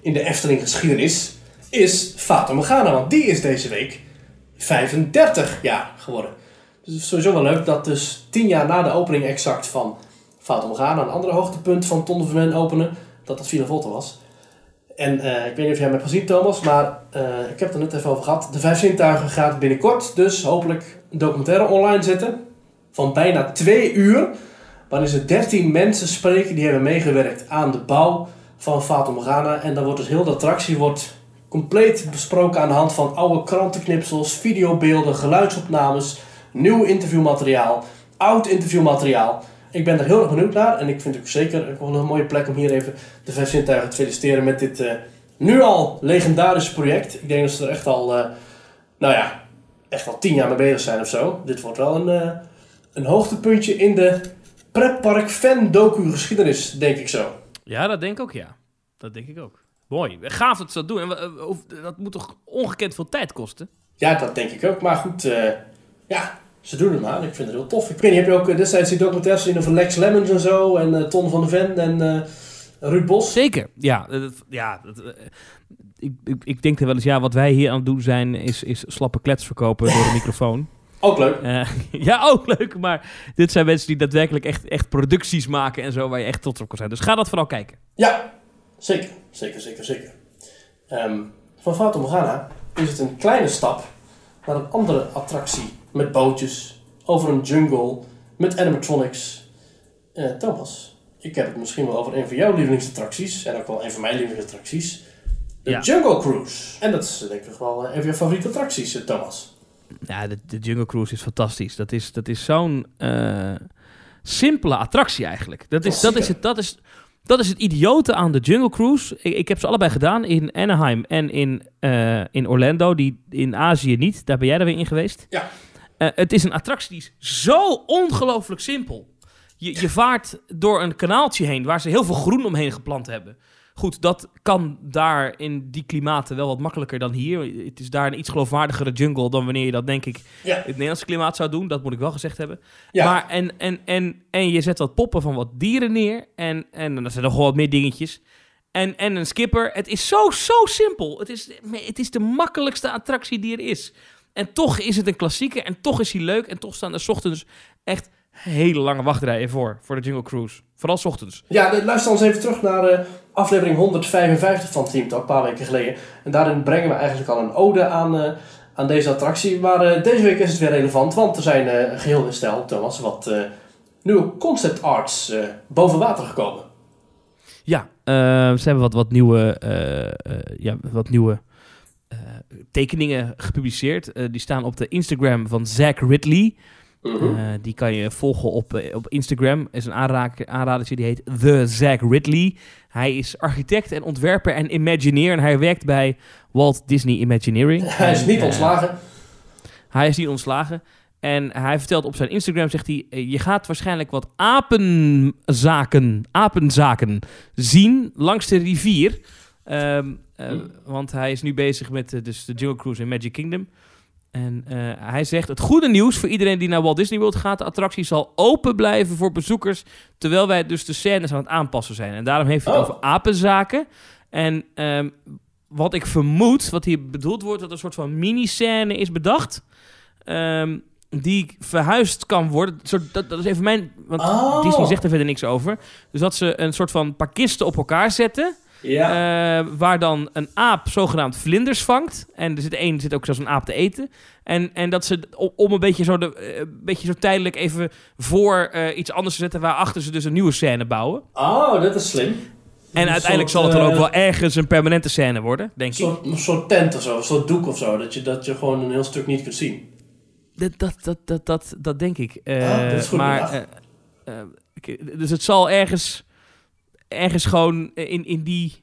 in de Efteling geschiedenis is Fata Morgana. Want die is deze week 35 jaar geworden. Dus het is sowieso wel leuk dat dus 10 jaar na de opening exact van Fata Morgana... een andere hoogtepunt van Ton de openen, dat dat Villa Volta was. En eh, ik weet niet of jij hem hebt gezien, Thomas, maar eh, ik heb het er net even over gehad. De Vijf Zintuigen gaat binnenkort dus hopelijk een documentaire online zetten. Van bijna twee uur. Waarin ze 13 mensen spreken die hebben meegewerkt aan de bouw van Morgana. En dan wordt dus heel de attractie wordt compleet besproken aan de hand van oude krantenknipsels, videobeelden, geluidsopnames, nieuw interviewmateriaal, oud interviewmateriaal. Ik ben er heel erg benieuwd naar en ik vind het ook zeker wel een mooie plek om hier even de Vijf Zintuigen te feliciteren met dit eh, nu al legendarische project. Ik denk dat ze er echt al, eh, nou ja, echt al tien jaar mee bezig zijn of zo. Dit wordt wel een, eh, een hoogtepuntje in de pretpark fan docu geschiedenis, denk ik zo. Ja, dat denk ik ook, ja. Dat denk ik ook. Mooi. Gaaf dat ze dat doen. En of- dat moet toch ongekend veel tijd kosten? Ja, dat denk ik ook. Maar goed, ja, ze doen het maar. Ik vind het heel tof. Ik weet niet, heb je ook eh, destijds die documentaires gezien over Lex Lemmens en zo? En eh, Ton van de Ven en eh Ruud Bos? Zeker. Ja, dat- ja dat, ik, ik, ik denk er wel eens, ja, wat wij hier aan het doen zijn, is, is slappe klets verkopen door een <laughs> microfoon. Ook leuk. <laughs> Ja, ook leuk, maar dit zijn mensen die daadwerkelijk echt, echt producties maken en zo, waar je echt trots op kan zijn. Dus ga dat vooral kijken. Ja, zeker. Zeker, zeker, zeker. Ehm, van Fata Morgana is het een kleine stap naar een andere attractie met bootjes, over een jungle, met animatronics. Eh, Thomas, ik heb het misschien wel over een van jouw lievelingsattracties en ook wel een van mijn lievelingsattracties. De Ja. Jungle Cruise. En dat is denk ik wel eh, een van je favoriete attracties, eh, Thomas. Ja, de, de Jungle Cruise is fantastisch. Dat is, dat is zo'n simpele attractie eigenlijk. Dat is, dat, is het, dat, is, dat is het idiote aan de Jungle Cruise. Ik, ik heb ze allebei gedaan in Anaheim en in, in Orlando. Die in Azië niet. Daar ben jij er weer in geweest. Ja. Eh, het is een attractie die is zo ongelooflijk simpel. Je, je vaart door een kanaaltje heen waar ze heel veel groen omheen geplant hebben. Goed, dat kan daar in die klimaten wel wat makkelijker dan hier. Het is daar een iets geloofwaardigere jungle dan wanneer je dat, denk ik, Ja. in het Nederlandse klimaat zou doen. Dat moet ik wel gezegd hebben. Ja. Maar en, en, en, en je zet wat poppen van wat dieren neer. En, en dan zijn er nog wel wat meer dingetjes. En, en een skipper. Het is zo, zo simpel. Het is, het is de makkelijkste attractie die er is. En toch is het een klassieker. En toch is hij leuk. En toch staan er 's ochtends echt hele lange wachtrijen voor. Voor de Jungle Cruise. Vooral 's ochtends. Ja, luister ons even terug naar eh, aflevering 155 van Team Talk, een paar weken geleden. En daarin brengen we eigenlijk al een ode aan, eh, aan deze attractie. Maar eh, deze week is het weer relevant, want er zijn eh, geheel in stijl, Thomas, wat eh, nieuwe concept arts eh, boven water gekomen. Ja, eh, ze hebben wat, wat nieuwe, ja, wat nieuwe tekeningen gepubliceerd. Eh, die staan op de Instagram van Zach Ridley. Mhm. Eh, die kan je volgen op, eh, op Instagram. is een aanraker, aanradertje die heet The Zach Ridley. Hij is architect en ontwerper en imagineer. En hij werkt bij Walt Disney Imagineering. <laughs> Hij is niet ontslagen. hij is niet ontslagen. En hij vertelt op zijn Instagram, zegt hij... Je gaat waarschijnlijk wat apenzaken, apenzaken zien langs de rivier. Ehm, eh, Hm. Want hij is nu bezig met eh, dus de Jungle Cruise in Magic Kingdom. En eh, hij zegt, het goede nieuws voor iedereen die naar Walt Disney World gaat... de attractie zal open blijven voor bezoekers... terwijl wij dus de scènes aan het aanpassen zijn. En daarom heeft hij het Oh. over apenzaken. En ehm, wat ik vermoed, wat hier bedoeld wordt... dat er een soort van mini-scène is bedacht... ehm, die verhuisd kan worden. Soort- Dat, dat is even mijn... Want Oh. Disney zegt er verder niks over. Dus dat ze een soort van paar kisten op elkaar zetten... Ja. Eh, waar dan een aap zogenaamd vlinders vangt. En er zit één zit ook zelfs een aap te eten. En, en dat ze om een beetje zo, de, eh, een beetje zo tijdelijk even voor eh, iets anders te zetten... waarachter ze dus een nieuwe scène bouwen. oh, dat is slim. En uiteindelijk soort, zal het dan ook wel ergens een permanente scène worden, denk Een ik. soort, een soort tent of zo, een soort doek of zo. Dat je, dat je gewoon een heel stuk niet kunt zien. Dat, dat, dat, dat, dat, dat denk ik. Ah, dat is goed maar, dus het zal ergens, ergens gewoon in, in die...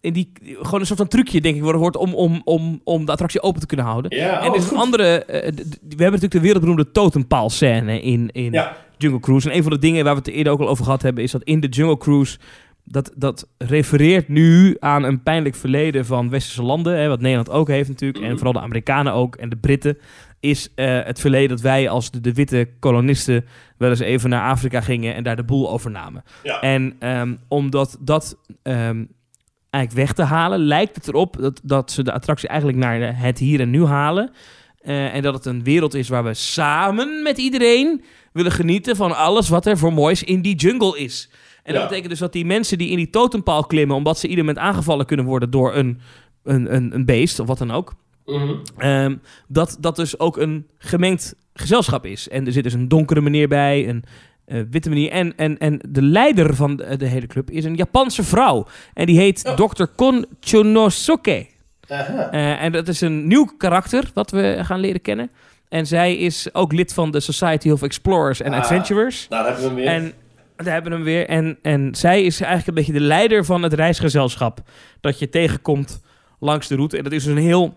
In die, gewoon een soort van trucje, denk ik, worden wordt om, om, om, om de attractie open te kunnen houden. Ja, en oh, er is een andere. eh, we hebben natuurlijk de wereldberoemde totempaalscène in, in Ja. Jungle Cruise. En een van de dingen waar we het eerder ook al over gehad hebben, is dat in de Jungle Cruise. Dat, dat refereert nu aan een pijnlijk verleden van westerse landen. Hè, wat Nederland ook heeft natuurlijk. En vooral de Amerikanen ook. En de Britten. Is eh, het verleden dat wij als de, de witte kolonisten wel eens even naar Afrika gingen en daar de boel overnamen. Ja. En ehm, omdat dat ehm, eigenlijk weg te halen, lijkt het erop dat, dat ze de attractie eigenlijk naar het hier en nu halen. Eh, en dat het een wereld is waar we samen met iedereen willen genieten van alles wat er voor moois in die jungle is. En dat betekent dus dat die mensen die in die totempaal klimmen, omdat ze ieder moment aangevallen kunnen worden door een, een, een, een beest of wat dan ook, Mhm. Ehm, dat dat dus ook een gemengd gezelschap is. En er zit dus een donkere meneer bij, een eh, witte meneer. En, en, en de leider van de, de hele club is een Japanse vrouw. En die heet Oh. Dr. Kon Chonosuke. Eh, en dat is een nieuw karakter wat we gaan leren kennen. En zij is ook lid van de Society of Explorers and Ah. Adventurers. Daar hebben we hem weer. En daar hebben we hem weer. En, en zij is eigenlijk een beetje de leider van het reisgezelschap dat je tegenkomt langs de route. En dat is dus een heel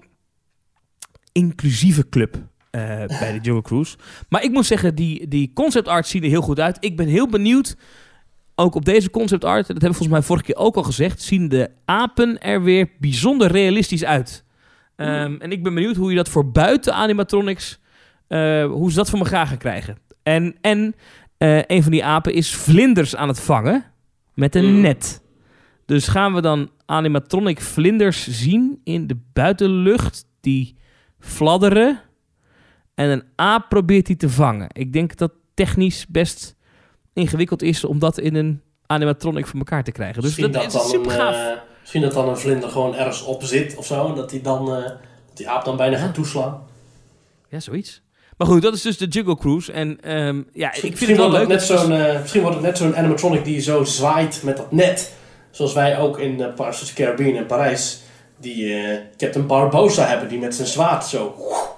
inclusieve club eh, bij de Jungle Cruise. Maar ik moet zeggen, die, die concept art ziet er heel goed uit. Ik ben heel benieuwd. Ook op deze concept art, dat hebben we volgens mij vorige keer ook al gezegd, zien de apen er weer bijzonder realistisch uit. Ehm, en ik ben benieuwd hoe je dat voor buiten animatronics, eh, hoe ze dat voor elkaar gaan krijgen. En, en eh, een van die apen is vlinders aan het vangen met een Mm. net. Dus gaan we dan animatronic vlinders zien in de buitenlucht die fladderen. En een aap probeert die te vangen. Ik denk dat technisch best ingewikkeld is om dat in een animatronic voor elkaar te krijgen. Dus misschien, dat, dat is dan super gaaf. eh, misschien dat dan een vlinder gewoon ergens op zit of zo. En dat die dan eh, dat die aap dan bijna gaat toeslaan. Ja, zoiets. Maar goed, dat is dus de Jungle Cruise. En ehm, ja, Misschien, ik vind het wel leuk. wordt het net zo'n, eh, misschien wordt het net zo'n animatronic die zo zwaait met dat net. Zoals wij ook in uh, Pirates of the Caribbean in Parijs. Die eh, Captain Barbosa hebben die met zijn zwaard zo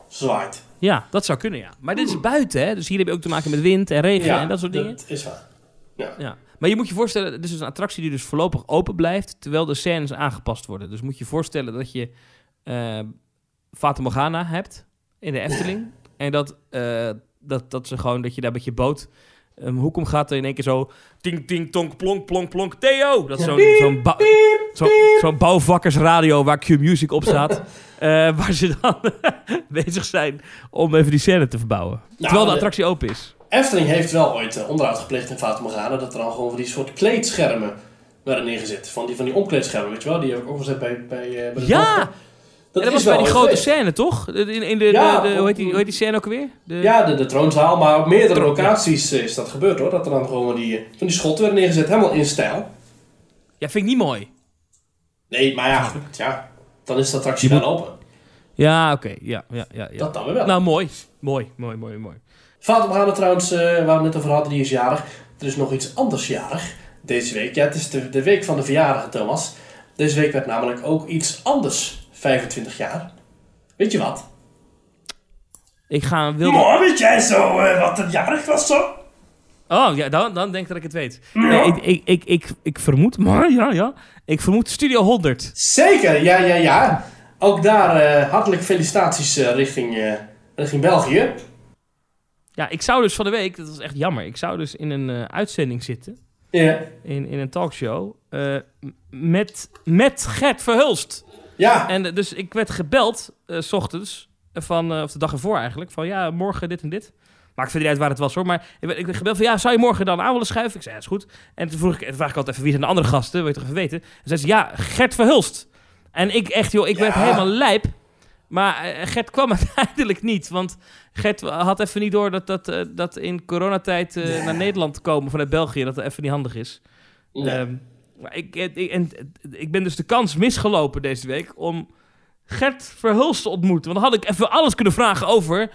zwaait. Ja, dat zou kunnen, ja. Maar dit is buiten, hè. Dus hier heb je ook te maken met wind en regen en dat soort dingen. dat is waar. Ja. Maar je moet je voorstellen, dit is dus een attractie die dus voorlopig open blijft, terwijl de scènes aangepast worden. Dus moet je je voorstellen dat je eh Fata Morgana hebt in de Efteling. en dat, eh, dat, dat ze gewoon, dat je daar met je boot een hoek om gaat en in één keer zo ting, ting, tonk, plonk, plonk, plonk, Theo! Dat is zo'n zo'n bou- zo, zo'n bouwvakkersradio waar Q-Music op staat. <laughs> eh, waar ze dan <laughs> bezig zijn om even die scène te verbouwen. terwijl de de- attractie open is. Efteling heeft wel ooit eh, onderhoud gepleegd in Fata Morgana. Dat er dan gewoon van die soort kleedschermen werden neergezet. Van die, van die omkleedschermen, weet je wel. Die heb ik ook gezet bij, bij, eh, bij de Ja! Dat, is was wel bij die grote scène, toch? In, in de, Ja, de, de- hoe, heet die, hoe heet die scène ook alweer? De, Ja, de, de troonzaal, maar op meerdere Troon, locaties eh, is dat gebeurd hoor. Dat er dan gewoon die, eh, van die schotten werden neergezet, helemaal in stijl. Ja, vind ik niet mooi. Nee, maar ja, goed, ja. Dan is de attractie wel open. Ja, oké. Ja, ja, ja, ja. Dat dan weer wel. Nou, mooi. Mooi, mooi, mooi, mooi. Morgana trouwens, eh, waar we het net over hadden, die is jarig. Er is nog iets anders jarig deze week. Ja, het is de, de week van de verjaardagen, Thomas. Deze week werd namelijk ook iets anders 25 jaar. Weet je wat? Ik ga wilde... Weet jij zo eh, wat het jarig was zo? Oh, ja, dan, dan denk ik dat ik het weet. Nee, ik, ik, ik, ik, ik vermoed, <laughs> maar ja, ja. Ik vermoed Studio 100. Zeker, ja, ja, ja. Ook daar eh, hartelijk felicitaties eh, richting, richting België. Ja, ik zou dus van de week, dat was echt jammer, ik zou dus in een uitzending zitten, Ja, in, in een talkshow, met, met Gert Verhulst. Ja. En eh, dus ik werd gebeld, eh, s ochtends, eh, van, of de dag ervoor eigenlijk, van ja, morgen dit en dit. Maakt verder niet uit waar het was hoor, maar ik werd, ik werd gebeld van ja, zou je morgen dan aan willen schuiven? Ik zei ja, is goed. En toen vroeg ik, toen vraag ik altijd even wie zijn de andere gasten, wil je toch even weten? En zei ze ja, Gert Verhulst. En ik echt joh, ik werd helemaal lijp. Maar Gert kwam <laughs> uiteindelijk niet, want Gert had even niet door dat, dat, dat in coronatijd eh, naar Nederland komen vanuit België, dat dat even niet handig is. Nee. Ehm, maar ik, ik, en, ik ben dus de kans misgelopen deze week om Gert Verhulst te ontmoeten. Want dan had ik even alles kunnen vragen over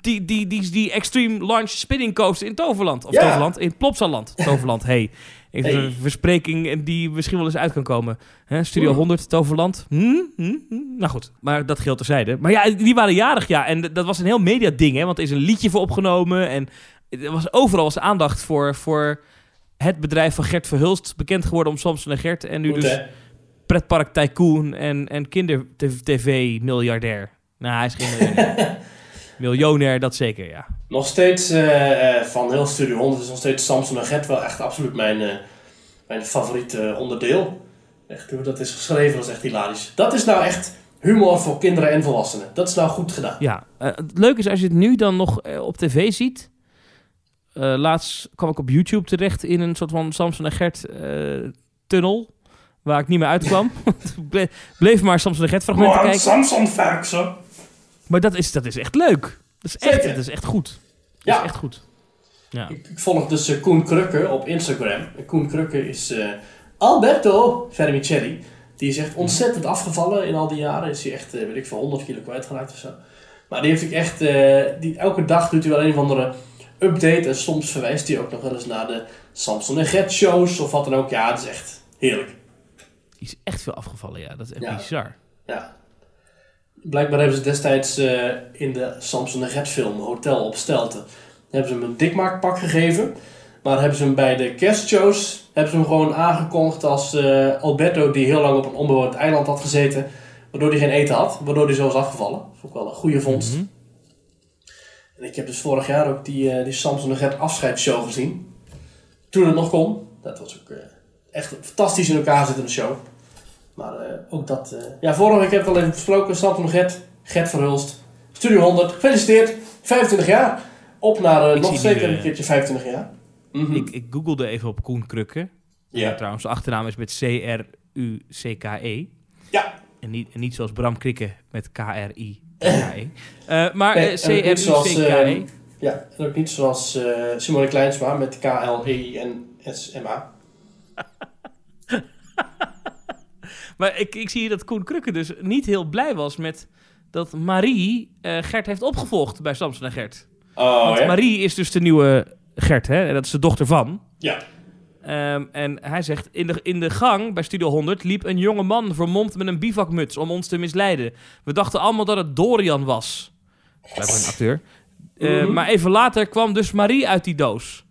die, die, die, die Extreme Launch Spinning Coaster in Toverland. Of Ja. Toverland, in Plopsaland. <laughs> Toverland, hey. Ik Hey. Een verspreking die misschien wel eens uit kan komen. Studio Oeh. 100, Toverland. Hm? Hm? Hm? Nou goed, maar dat geldt terzijde. Maar ja, die waren jarig, ja. En dat was een heel mediading, hè. Want er is een liedje voor opgenomen. En er was overal was aandacht voor, voor het bedrijf van Gert Verhulst. Bekend geworden om Samson en Gert. En nu Goed, dus hè? pretpark tycoon en, en kinder-tv-miljardair. Nou, hij is geen miljardair. <laughs> Miljonair, dat zeker, ja. Nog steeds eh, eh, van heel Studio 100 is nog steeds Samson en Gert wel echt absoluut mijn, eh, mijn favoriete onderdeel. Echt, hoe dat is geschreven, dat is echt hilarisch. Dat is nou echt humor voor kinderen en volwassenen. Dat is nou goed gedaan. Ja, eh, het leuke is als je het nu dan nog op tv ziet. Eh, laatst kwam ik op YouTube terecht in een soort van Samson en Gert eh, tunnel. Waar ik niet meer uitkwam. <laughs> Bleef maar Samson en Gert fragmenten Maar kijken. Samson. Maar dat is, dat is echt leuk. Dat is echt, dat is echt goed. Dat Ja. is echt goed. Ja. Ik, ik volg dus eh, Koen Krukke op Instagram. En Koen Krukke is Alberto Vermicelli. Die is echt ontzettend afgevallen in al die jaren. Is hij echt, weet ik veel, 100 kilo kwijtgeraakt of zo. Maar die heeft ik echt, die, elke dag doet hij wel een of andere update. En soms verwijst hij ook nog wel eens naar de Samson en Gert shows of wat dan ook. Ja, het is echt heerlijk. Die is echt veel afgevallen, ja. Dat is echt Ja. bizar. Ja. Blijkbaar hebben ze destijds eh, in de Samson en Gert film Hotel op Stelten hebben ze hem een dikmaakpak gegeven. Maar hebben ze hem bij de kerstshows hebben ze hem gewoon aangekondigd als eh, Alberto die heel lang op een onbewoond eiland had gezeten. Waardoor hij geen eten had. Waardoor hij zo was afgevallen. Dat vond ik wel een goede vondst. Mhm. Ik heb dus vorig jaar ook die, eh, die Samson en Gert afscheidsshow gezien. Toen het nog kon. Dat was ook eh, echt fantastisch in elkaar zittende show. Maar eh, ook dat... eh, ja, vorige week heb ik het al even besproken. Samson en Gert. Gert Verhulst. Studio 100. Gefeliciteerd. 25 jaar. Op naar nog zeker een keertje 25 jaar. Mhm. Ik, ik googelde even op Koen Krukke. ja. Trouwens, de achternaam is met C-R-U-C-K-E. Ja. En niet, en niet zoals Bram Krikke met K-R-I-K-E. Eh maar Nee, eh, C-R-U-C-K-E. ja. En ook niet zoals eh, Simone Kleinsma met K-L-E-N-S-M-A. <laughs> Maar ik, ik zie dat Koen Krukke dus niet heel blij was met dat Marie eh, Gert heeft opgevolgd bij Samson en Gert. Oh Want ja? Marie is dus de nieuwe Gert, hè? En dat is de dochter van. Ja. Ehm, en hij zegt, in de, in de gang bij Studio 100 liep een jonge man vermomd met een bivakmuts om ons te misleiden. We dachten allemaal dat het Dorian was. Blijkbaar een acteur. Eh, Mhm. Maar even later kwam dus Marie uit die doos.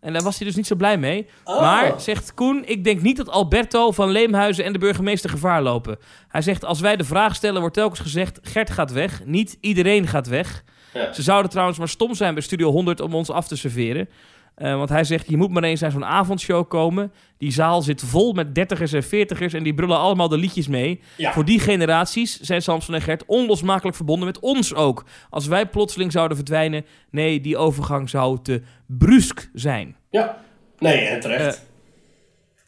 En daar was hij dus niet zo blij mee. Oh. Maar, zegt Koen, ik denk niet dat Alberto van Leemhuizen en de burgemeester gevaar lopen. Hij zegt, als wij de vraag stellen, wordt telkens gezegd... Gert gaat weg, niet iedereen gaat weg. Ja. Ze zouden trouwens maar stom zijn bij Studio 100 om ons af te serveren. Eh, want hij zegt, je moet maar eens naar zo'n avondshow komen. Die zaal zit vol met dertigers en veertigers... en die brullen allemaal de liedjes mee. Ja. Voor die generaties zijn Samson en Gert onlosmakelijk verbonden met ons ook. Als wij plotseling zouden verdwijnen... nee, die overgang zou te brusk zijn. Ja. Nee, en terecht.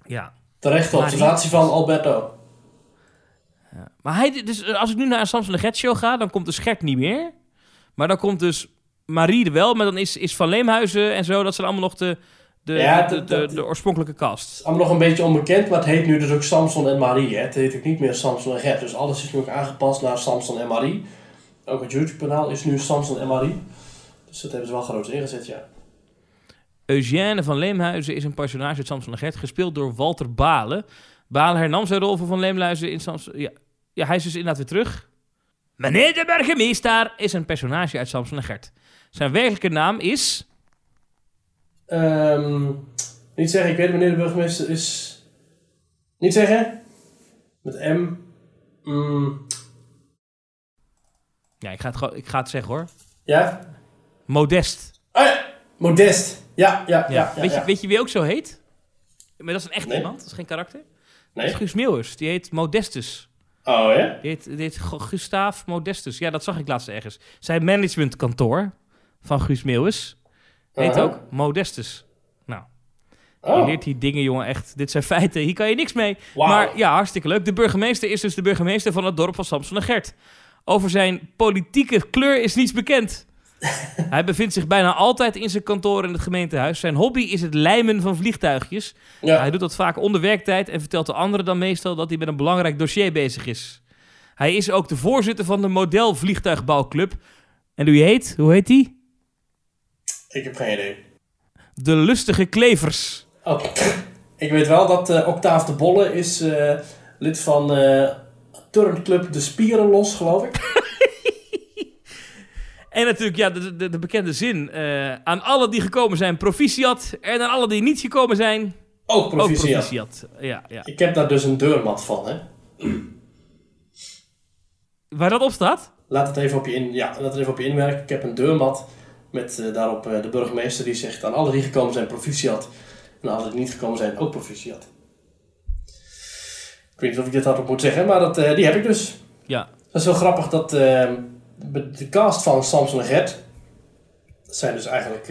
Ja, Terechte Marie- observatie van Alberto. Ja. Maar hij, dus eh, als ik nu naar een Samson en Gert show ga, dan komt dus Gert niet meer. Maar dan komt dus Marie er wel, maar dan is, is Van Leemhuizen en zo, dat zijn allemaal nog de, de, Ja, de, de, oorspronkelijke Het cast. is allemaal nog een beetje onbekend, maar het heet nu dus ook Samson en Marie. Hè? Het heet ook niet meer Samson en Gert. Dus alles is nu ook aangepast naar Samson en Marie. Ook het YouTube-kanaal is nu Samson en Marie. Dus dat hebben ze wel groot ingezet, ja. Eugène van Leemhuizen is een personage uit Samson en Gert, gespeeld door Walter Balen. Balen hernam zijn rol van Van Leemhuizen in Samson... Ja, ja, hij is dus inderdaad weer terug. Meneer de burgemeester is een personage uit Samson en Gert. Zijn werkelijke naam is... Ehm, niet zeggen, ik weet wanneer de burgemeester is. Niet zeggen? Met M. Mm, Ja, ik ga het, ik ga het zeggen hoor. ja? Modest. Ah ja, Modest. Ja, ja, ja. Ja. ja, weet. Je, weet je wie ook zo heet? Maar dat is een echt Nee. iemand, dat is geen karakter. Dat Nee? is Guus Meeuwers, die heet Modestus. Oh ja? Die heet, die heet Gustaaf Modestus. Ja, dat zag ik laatst ergens. Zijn managementkantoor van Guus Meeuwis heet ook Modestus. Nou, je Oh, leert die dingen, jongen, echt. Dit zijn feiten, hier kan je niks mee. Maar ja, hartstikke leuk. De burgemeester is dus de burgemeester van het dorp van Samson en Gert. Over zijn politieke kleur is niets bekend. <laughs> Hij bevindt zich bijna altijd in zijn kantoor in het gemeentehuis. Zijn hobby is het lijmen van vliegtuigjes. ja. Hij doet dat vaak onder werktijd en vertelt de anderen dan meestal dat hij met een belangrijk dossier bezig is. Hij is ook de voorzitter van de modelvliegtuigbouwclub. En hoe heet? Hoe heet die? Ik heb geen idee. De Lustige Klevers. Oh, ik weet wel dat eh, Octaaf de Bolle is eh, lid van eh turnclub De Spieren Los, geloof ik. <laughs> En natuurlijk, ja, de, de, de bekende zin. aan alle die gekomen zijn, proficiat. En aan alle die niet gekomen zijn, Ook proficiat. Ja, ja. Ik heb daar dus een deurmat van, hè. Waar dat op staat? Laat het even op je, in, ja, laat het even op je inwerken. Ik heb een deurmat met eh, daarop eh, de burgemeester die zegt... aan alle die gekomen zijn, proficiat. En aan alle die niet gekomen zijn, ook proficiat. Ik weet niet of ik dit hardop moet zeggen, maar dat, eh, die heb ik dus. Ja. Dat is heel grappig dat eh, de cast van Samson en Gert... Dat zijn dus eigenlijk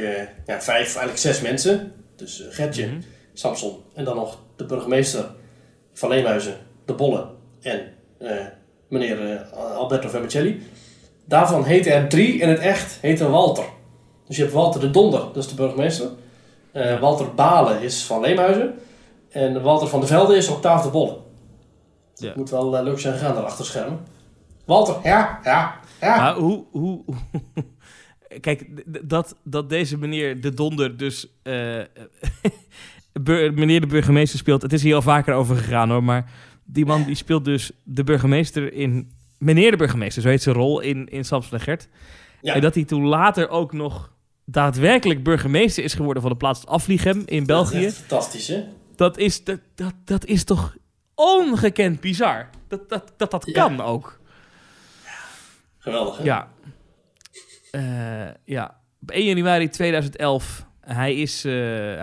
ja, vijf, eigenlijk zes mensen. Dus Gertje, Mhm. Samson en dan nog de burgemeester van Leemhuizen, de Bolle en meneer Alberto Vermicelli. Daarvan heten er drie in het echt heten Walter. Dus je hebt Walter de Donder, dat is de burgemeester. Eh, Walter Balen is van Leemhuizen. En Walter van der Velde is Octaaf de Bolle. Ja. Het moet wel eh, leuk zijn gegaan daar achter schermen. Walter, ja, ja, ja. Maar hoe... hoe <laughs> Kijk, dat, dat deze meneer de donder dus... eh, <laughs> meneer de burgemeester speelt... Het is hier al vaker over gegaan hoor, maar... Die man die speelt dus de burgemeester in... Meneer de burgemeester, zo heet zijn rol in, in Samson en Gert. Ja. En dat hij toen later ook nog daadwerkelijk burgemeester is geworden van de plaats Afliegem in België. Echt Fantastisch, hè? Dat is, dat, dat, dat is toch ongekend bizar. Dat dat, dat, dat Ja. kan ook. Geweldig, hè? Ja. Eh, ja. Op 1 januari 2011. Hij is, eh,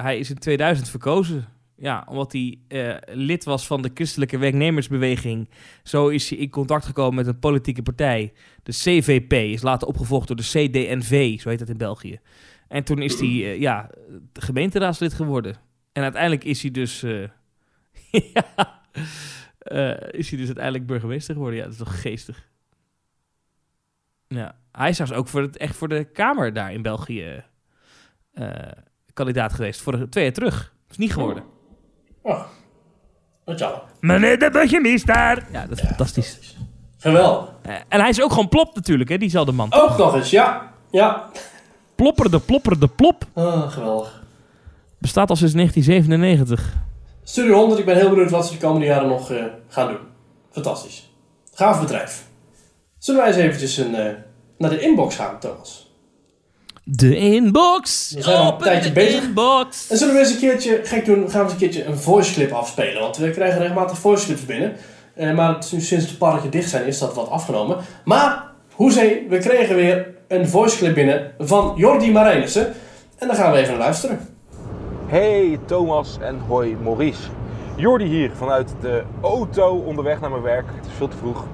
hij is in 2000 verkozen. Ja, omdat hij eh, lid was van de christelijke werknemersbeweging. Zo is hij in contact gekomen met een politieke partij. De CVP is later opgevolgd door de CDNV, zo heet dat in België. En toen is hij eh, ja, gemeenteraadslid geworden. En uiteindelijk is hij dus... <laughs> eh, is hij dus uiteindelijk burgemeester geworden. Ja, dat is toch geestig. Ja, hij is zelfs ook voor het, echt voor de Kamer daar in België kandidaat geweest. Voor de, twee jaar terug. Is niet geworden. Oh. Meneer de burgemeester! Ja, dat is fantastisch. Geweldig. Eh, en hij is ook gewoon plop natuurlijk, hè, diezelfde man. Ook nog eens, ja. Ja. Plopper de plopper de plop. Ah, geweldig. Bestaat al sinds 1997. Studio 100, ik ben heel benieuwd wat ze de komende jaren nog eh, gaan doen. Fantastisch. Gaaf bedrijf. Zullen wij eens eventjes een, eh, naar de inbox gaan, Thomas? De inbox! We zijn al een Open tijdje de bezig. inbox! En zullen we eens een keertje, gek doen, gaan we eens een keertje een voice clip afspelen. Want we krijgen regelmatig voice clips binnen. Eh, maar het- sinds de parken dicht zijn is dat wat afgenomen. Maar, hoezee, we kregen weer een voice clip binnen van Jordi Marijnissen. En daar gaan we even naar luisteren. Hey Thomas en hoi Maurice. Jordi hier vanuit de auto onderweg naar mijn werk. Het is veel te vroeg.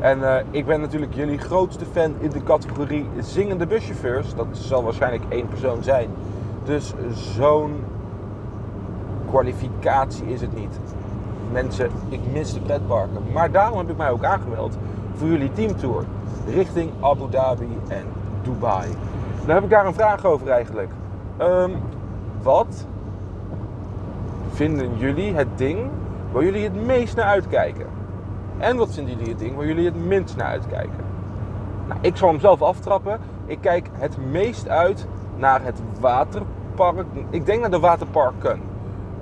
En eh, ik ben natuurlijk jullie grootste fan in de categorie zingende buschauffeurs. Dat zal waarschijnlijk één persoon zijn. Dus zo'n kwalificatie is het niet. Mensen, ik mis de pretparken. Maar daarom heb ik mij ook aangemeld voor jullie teamtour richting Abu Dhabi en Dubai. Dan heb ik daar een vraag over eigenlijk. Ehm, wat vinden jullie het ding waar jullie het meest naar uitkijken? En wat vinden jullie het ding waar jullie het minst naar uitkijken? Nou, ik zal hem zelf aftrappen. Ik kijk het meest uit naar het waterpark. Ik denk naar de waterparken.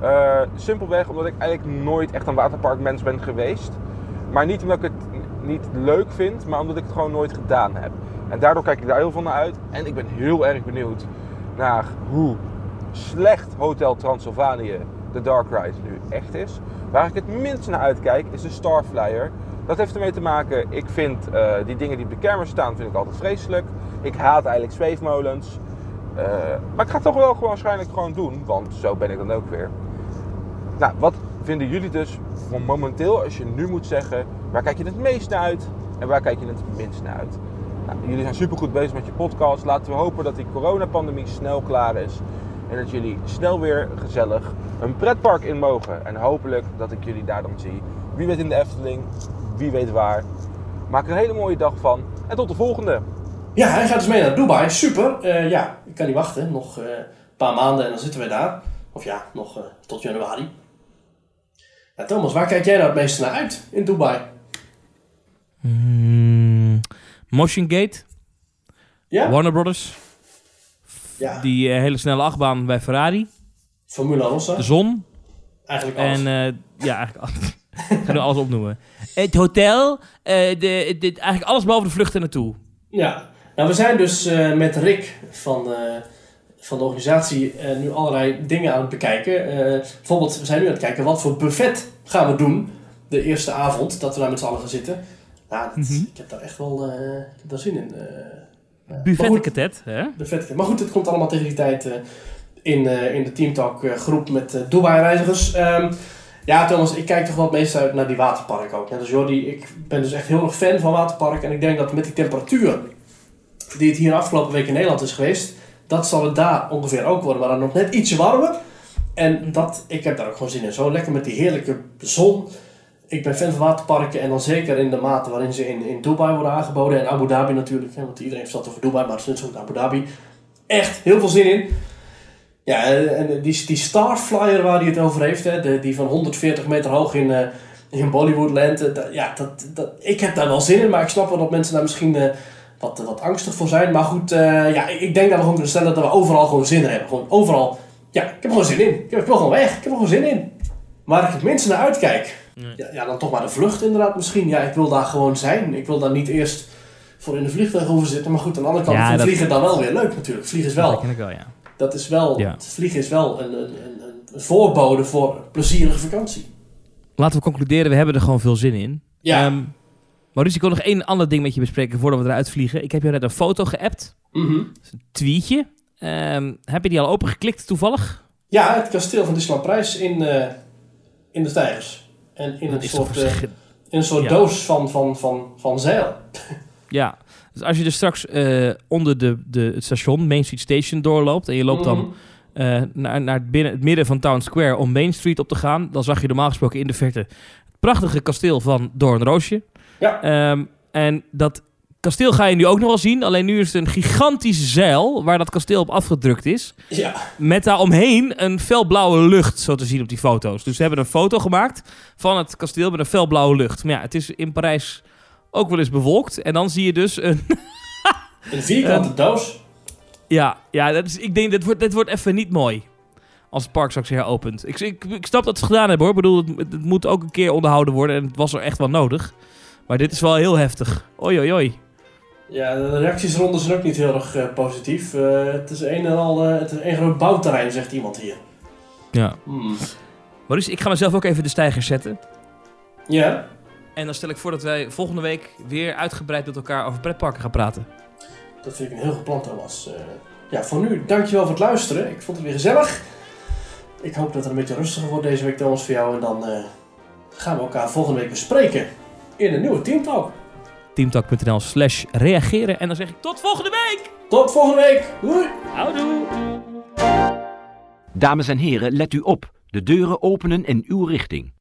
Eh, simpelweg omdat ik eigenlijk nooit echt een waterparkmens ben geweest. Maar niet omdat ik het niet leuk vind, maar omdat ik het gewoon nooit gedaan heb. En daardoor kijk ik daar heel veel naar uit. En ik ben heel erg benieuwd naar hoe slecht Hotel Transylvanië de Dark Ride nu echt is. Waar ik het minst naar uitkijk is de Starflyer. Dat heeft ermee te maken, ik vind uh, die dingen die op de kermis staan, vind ik altijd vreselijk. Ik haat eigenlijk zweefmolens. Uh, maar ik ga het toch wel gewoon waarschijnlijk gewoon doen, want zo ben ik dan ook weer. Nou, wat vinden jullie dus momenteel, als je nu moet zeggen, waar kijk je het meest naar uit en waar kijk je het minst naar uit? Nou, jullie zijn supergoed bezig met je podcast. Laten we hopen dat die coronapandemie snel klaar is. En dat jullie snel weer gezellig een pretpark in mogen. En hopelijk dat ik jullie daar dan zie. Wie weet in de Efteling, wie weet waar. Maak er een hele mooie dag van. En tot de volgende. Ja, hij gaat dus mee naar Dubai. Super. Uh, ja, ik kan niet wachten. Nog uh, een paar maanden en dan zitten we daar. Of ja, nog uh, tot januari. Ja, Thomas, waar kijk jij nou het meeste naar uit in Dubai? Mm, Motion Gate. Ja? Warner Brothers. Ja. Die hele snelle achtbaan bij Ferrari. Formula Rossa. De zon. Eigenlijk alles. En ja, eigenlijk alles. Ik ga nu alles opnoemen. Het hotel. de, de, eigenlijk alles behalve de vluchten naartoe. Ja. Nou, we zijn dus uh, met Rick van, uh, van de organisatie uh, nu allerlei dingen aan het bekijken. bijvoorbeeld, we zijn nu aan het kijken wat voor buffet gaan we doen de eerste avond dat we daar met z'n allen gaan zitten. Nou, dat, mm -hmm. ik heb daar echt wel ik heb daar zin in. Buffetketet, hè? Maar goed, het komt allemaal tegen die tijd in, in de Teamtalk groep met Dubai-reizigers. Um, ja, Thomas, ik kijk toch wel het meest uit naar die waterparken ook. Net als Jordi, ik ben dus echt heel erg fan van waterparken. En ik denk dat met die temperatuur die het hier afgelopen week in Nederland is geweest, dat zal het daar ongeveer ook worden. Maar dan nog net ietsje warmer. En dat, ik heb daar ook gewoon zin in. Zo lekker met die heerlijke zon. Ik ben fan van waterparken en dan zeker in de mate waarin ze in, in Dubai worden aangeboden. En Abu Dhabi natuurlijk, want iedereen heeft het over Dubai, maar is ook Abu Dhabi. Echt heel veel zin in. Ja, en die, die Starflyer waar hij het over heeft, hè, die van 140 meter hoog in, uh, in Bollywoodland. Uh, ja, dat, dat, ik heb daar wel zin in, maar ik snap wel dat mensen daar misschien uh, wat, wat angstig voor zijn. Maar goed, ja, ik denk dat we gewoon kunnen stellen dat we overal gewoon zin in hebben. Gewoon overal, ja, ik heb er gewoon zin in. Ik, heb, ik wil gewoon weg, ik heb er gewoon zin in. Waar ik het minste naar uitkijk. Ja, ja, dan toch maar de vlucht inderdaad misschien. Ja, ik wil daar gewoon zijn. Ik wil daar niet eerst voor in de vliegtuig hoeven zitten. Maar goed, aan de andere kant Ja, vind dat- vliegen dan wel weer leuk natuurlijk. Vliegen is wel Dat ken ik wel, ja. dat is wel, Ja. het vliegen is wel een, een, een, een voorbode voor plezierige vakantie. Laten we concluderen, we hebben er gewoon veel zin in. Ja. Ehm, Maurice, ik wil nog één ander ding met je bespreken voordat we eruit vliegen. Ik heb jou net een foto geappt, Mhm. een tweetje. Ehm, heb je die al opengeklikt toevallig? Ja, het kasteel van Disneyland Prijs in, eh, in de Tijgers. En in een Dat soort, eh, verschi- in een soort Ja. doos van, van, van, van zeil. <laughs> Ja, dus als je dus straks eh, onder de, de, het station, Main Street Station, doorloopt... en je loopt dan Mhm. eh, naar, naar het, binnen, het midden van Town Square om Main Street op te gaan... dan zag je normaal gesproken in de verte het prachtige kasteel van Doornroosje. Ja. Ehm, en dat kasteel ga je nu ook nog wel zien. Alleen nu is het een gigantische zeil waar dat kasteel op afgedrukt is. Ja, Met daaromheen een felblauwe lucht, zo te zien op die foto's. Dus ze hebben een foto gemaakt van het kasteel met een felblauwe lucht. Maar ja, het is in Parijs ook wel eens bewolkt. En dan zie je dus een... <laughs> een vierkante doos. Ja, ja dat is, ik denk, dit wordt, dit wordt even niet mooi. Als het park straks weer opent. Ik, ik, ik snap dat ze het gedaan hebben hoor. Ik bedoel, het, het moet ook een keer onderhouden worden. En het was er echt wel nodig. Maar dit is wel heel heftig. Oei, oei, oei. Ja, de reacties eronder zijn ook niet heel erg eh, positief. Eh, het is een en al eh, het is een groot bouwterrein, zegt iemand hier. Ja. Hmm. Maurice, ik ga mezelf ook even de stijgers zetten. Ja, En dan stel ik voor dat wij volgende week weer uitgebreid met elkaar over pretparken gaan praten. dat vind ik een heel goed plan, Thomas. Ja, voor nu, dankjewel voor het luisteren. Ik vond het weer gezellig. Ik hoop dat het een beetje rustiger wordt deze week, Thomas, voor jou. En dan gaan we elkaar volgende week bespreken in een nieuwe Teamtalk. teamtalk.nl slash reageren. En dan zeg ik tot volgende week! Tot volgende week. Doei! Houdoe! Dames en heren, let u op. De deuren openen in uw richting.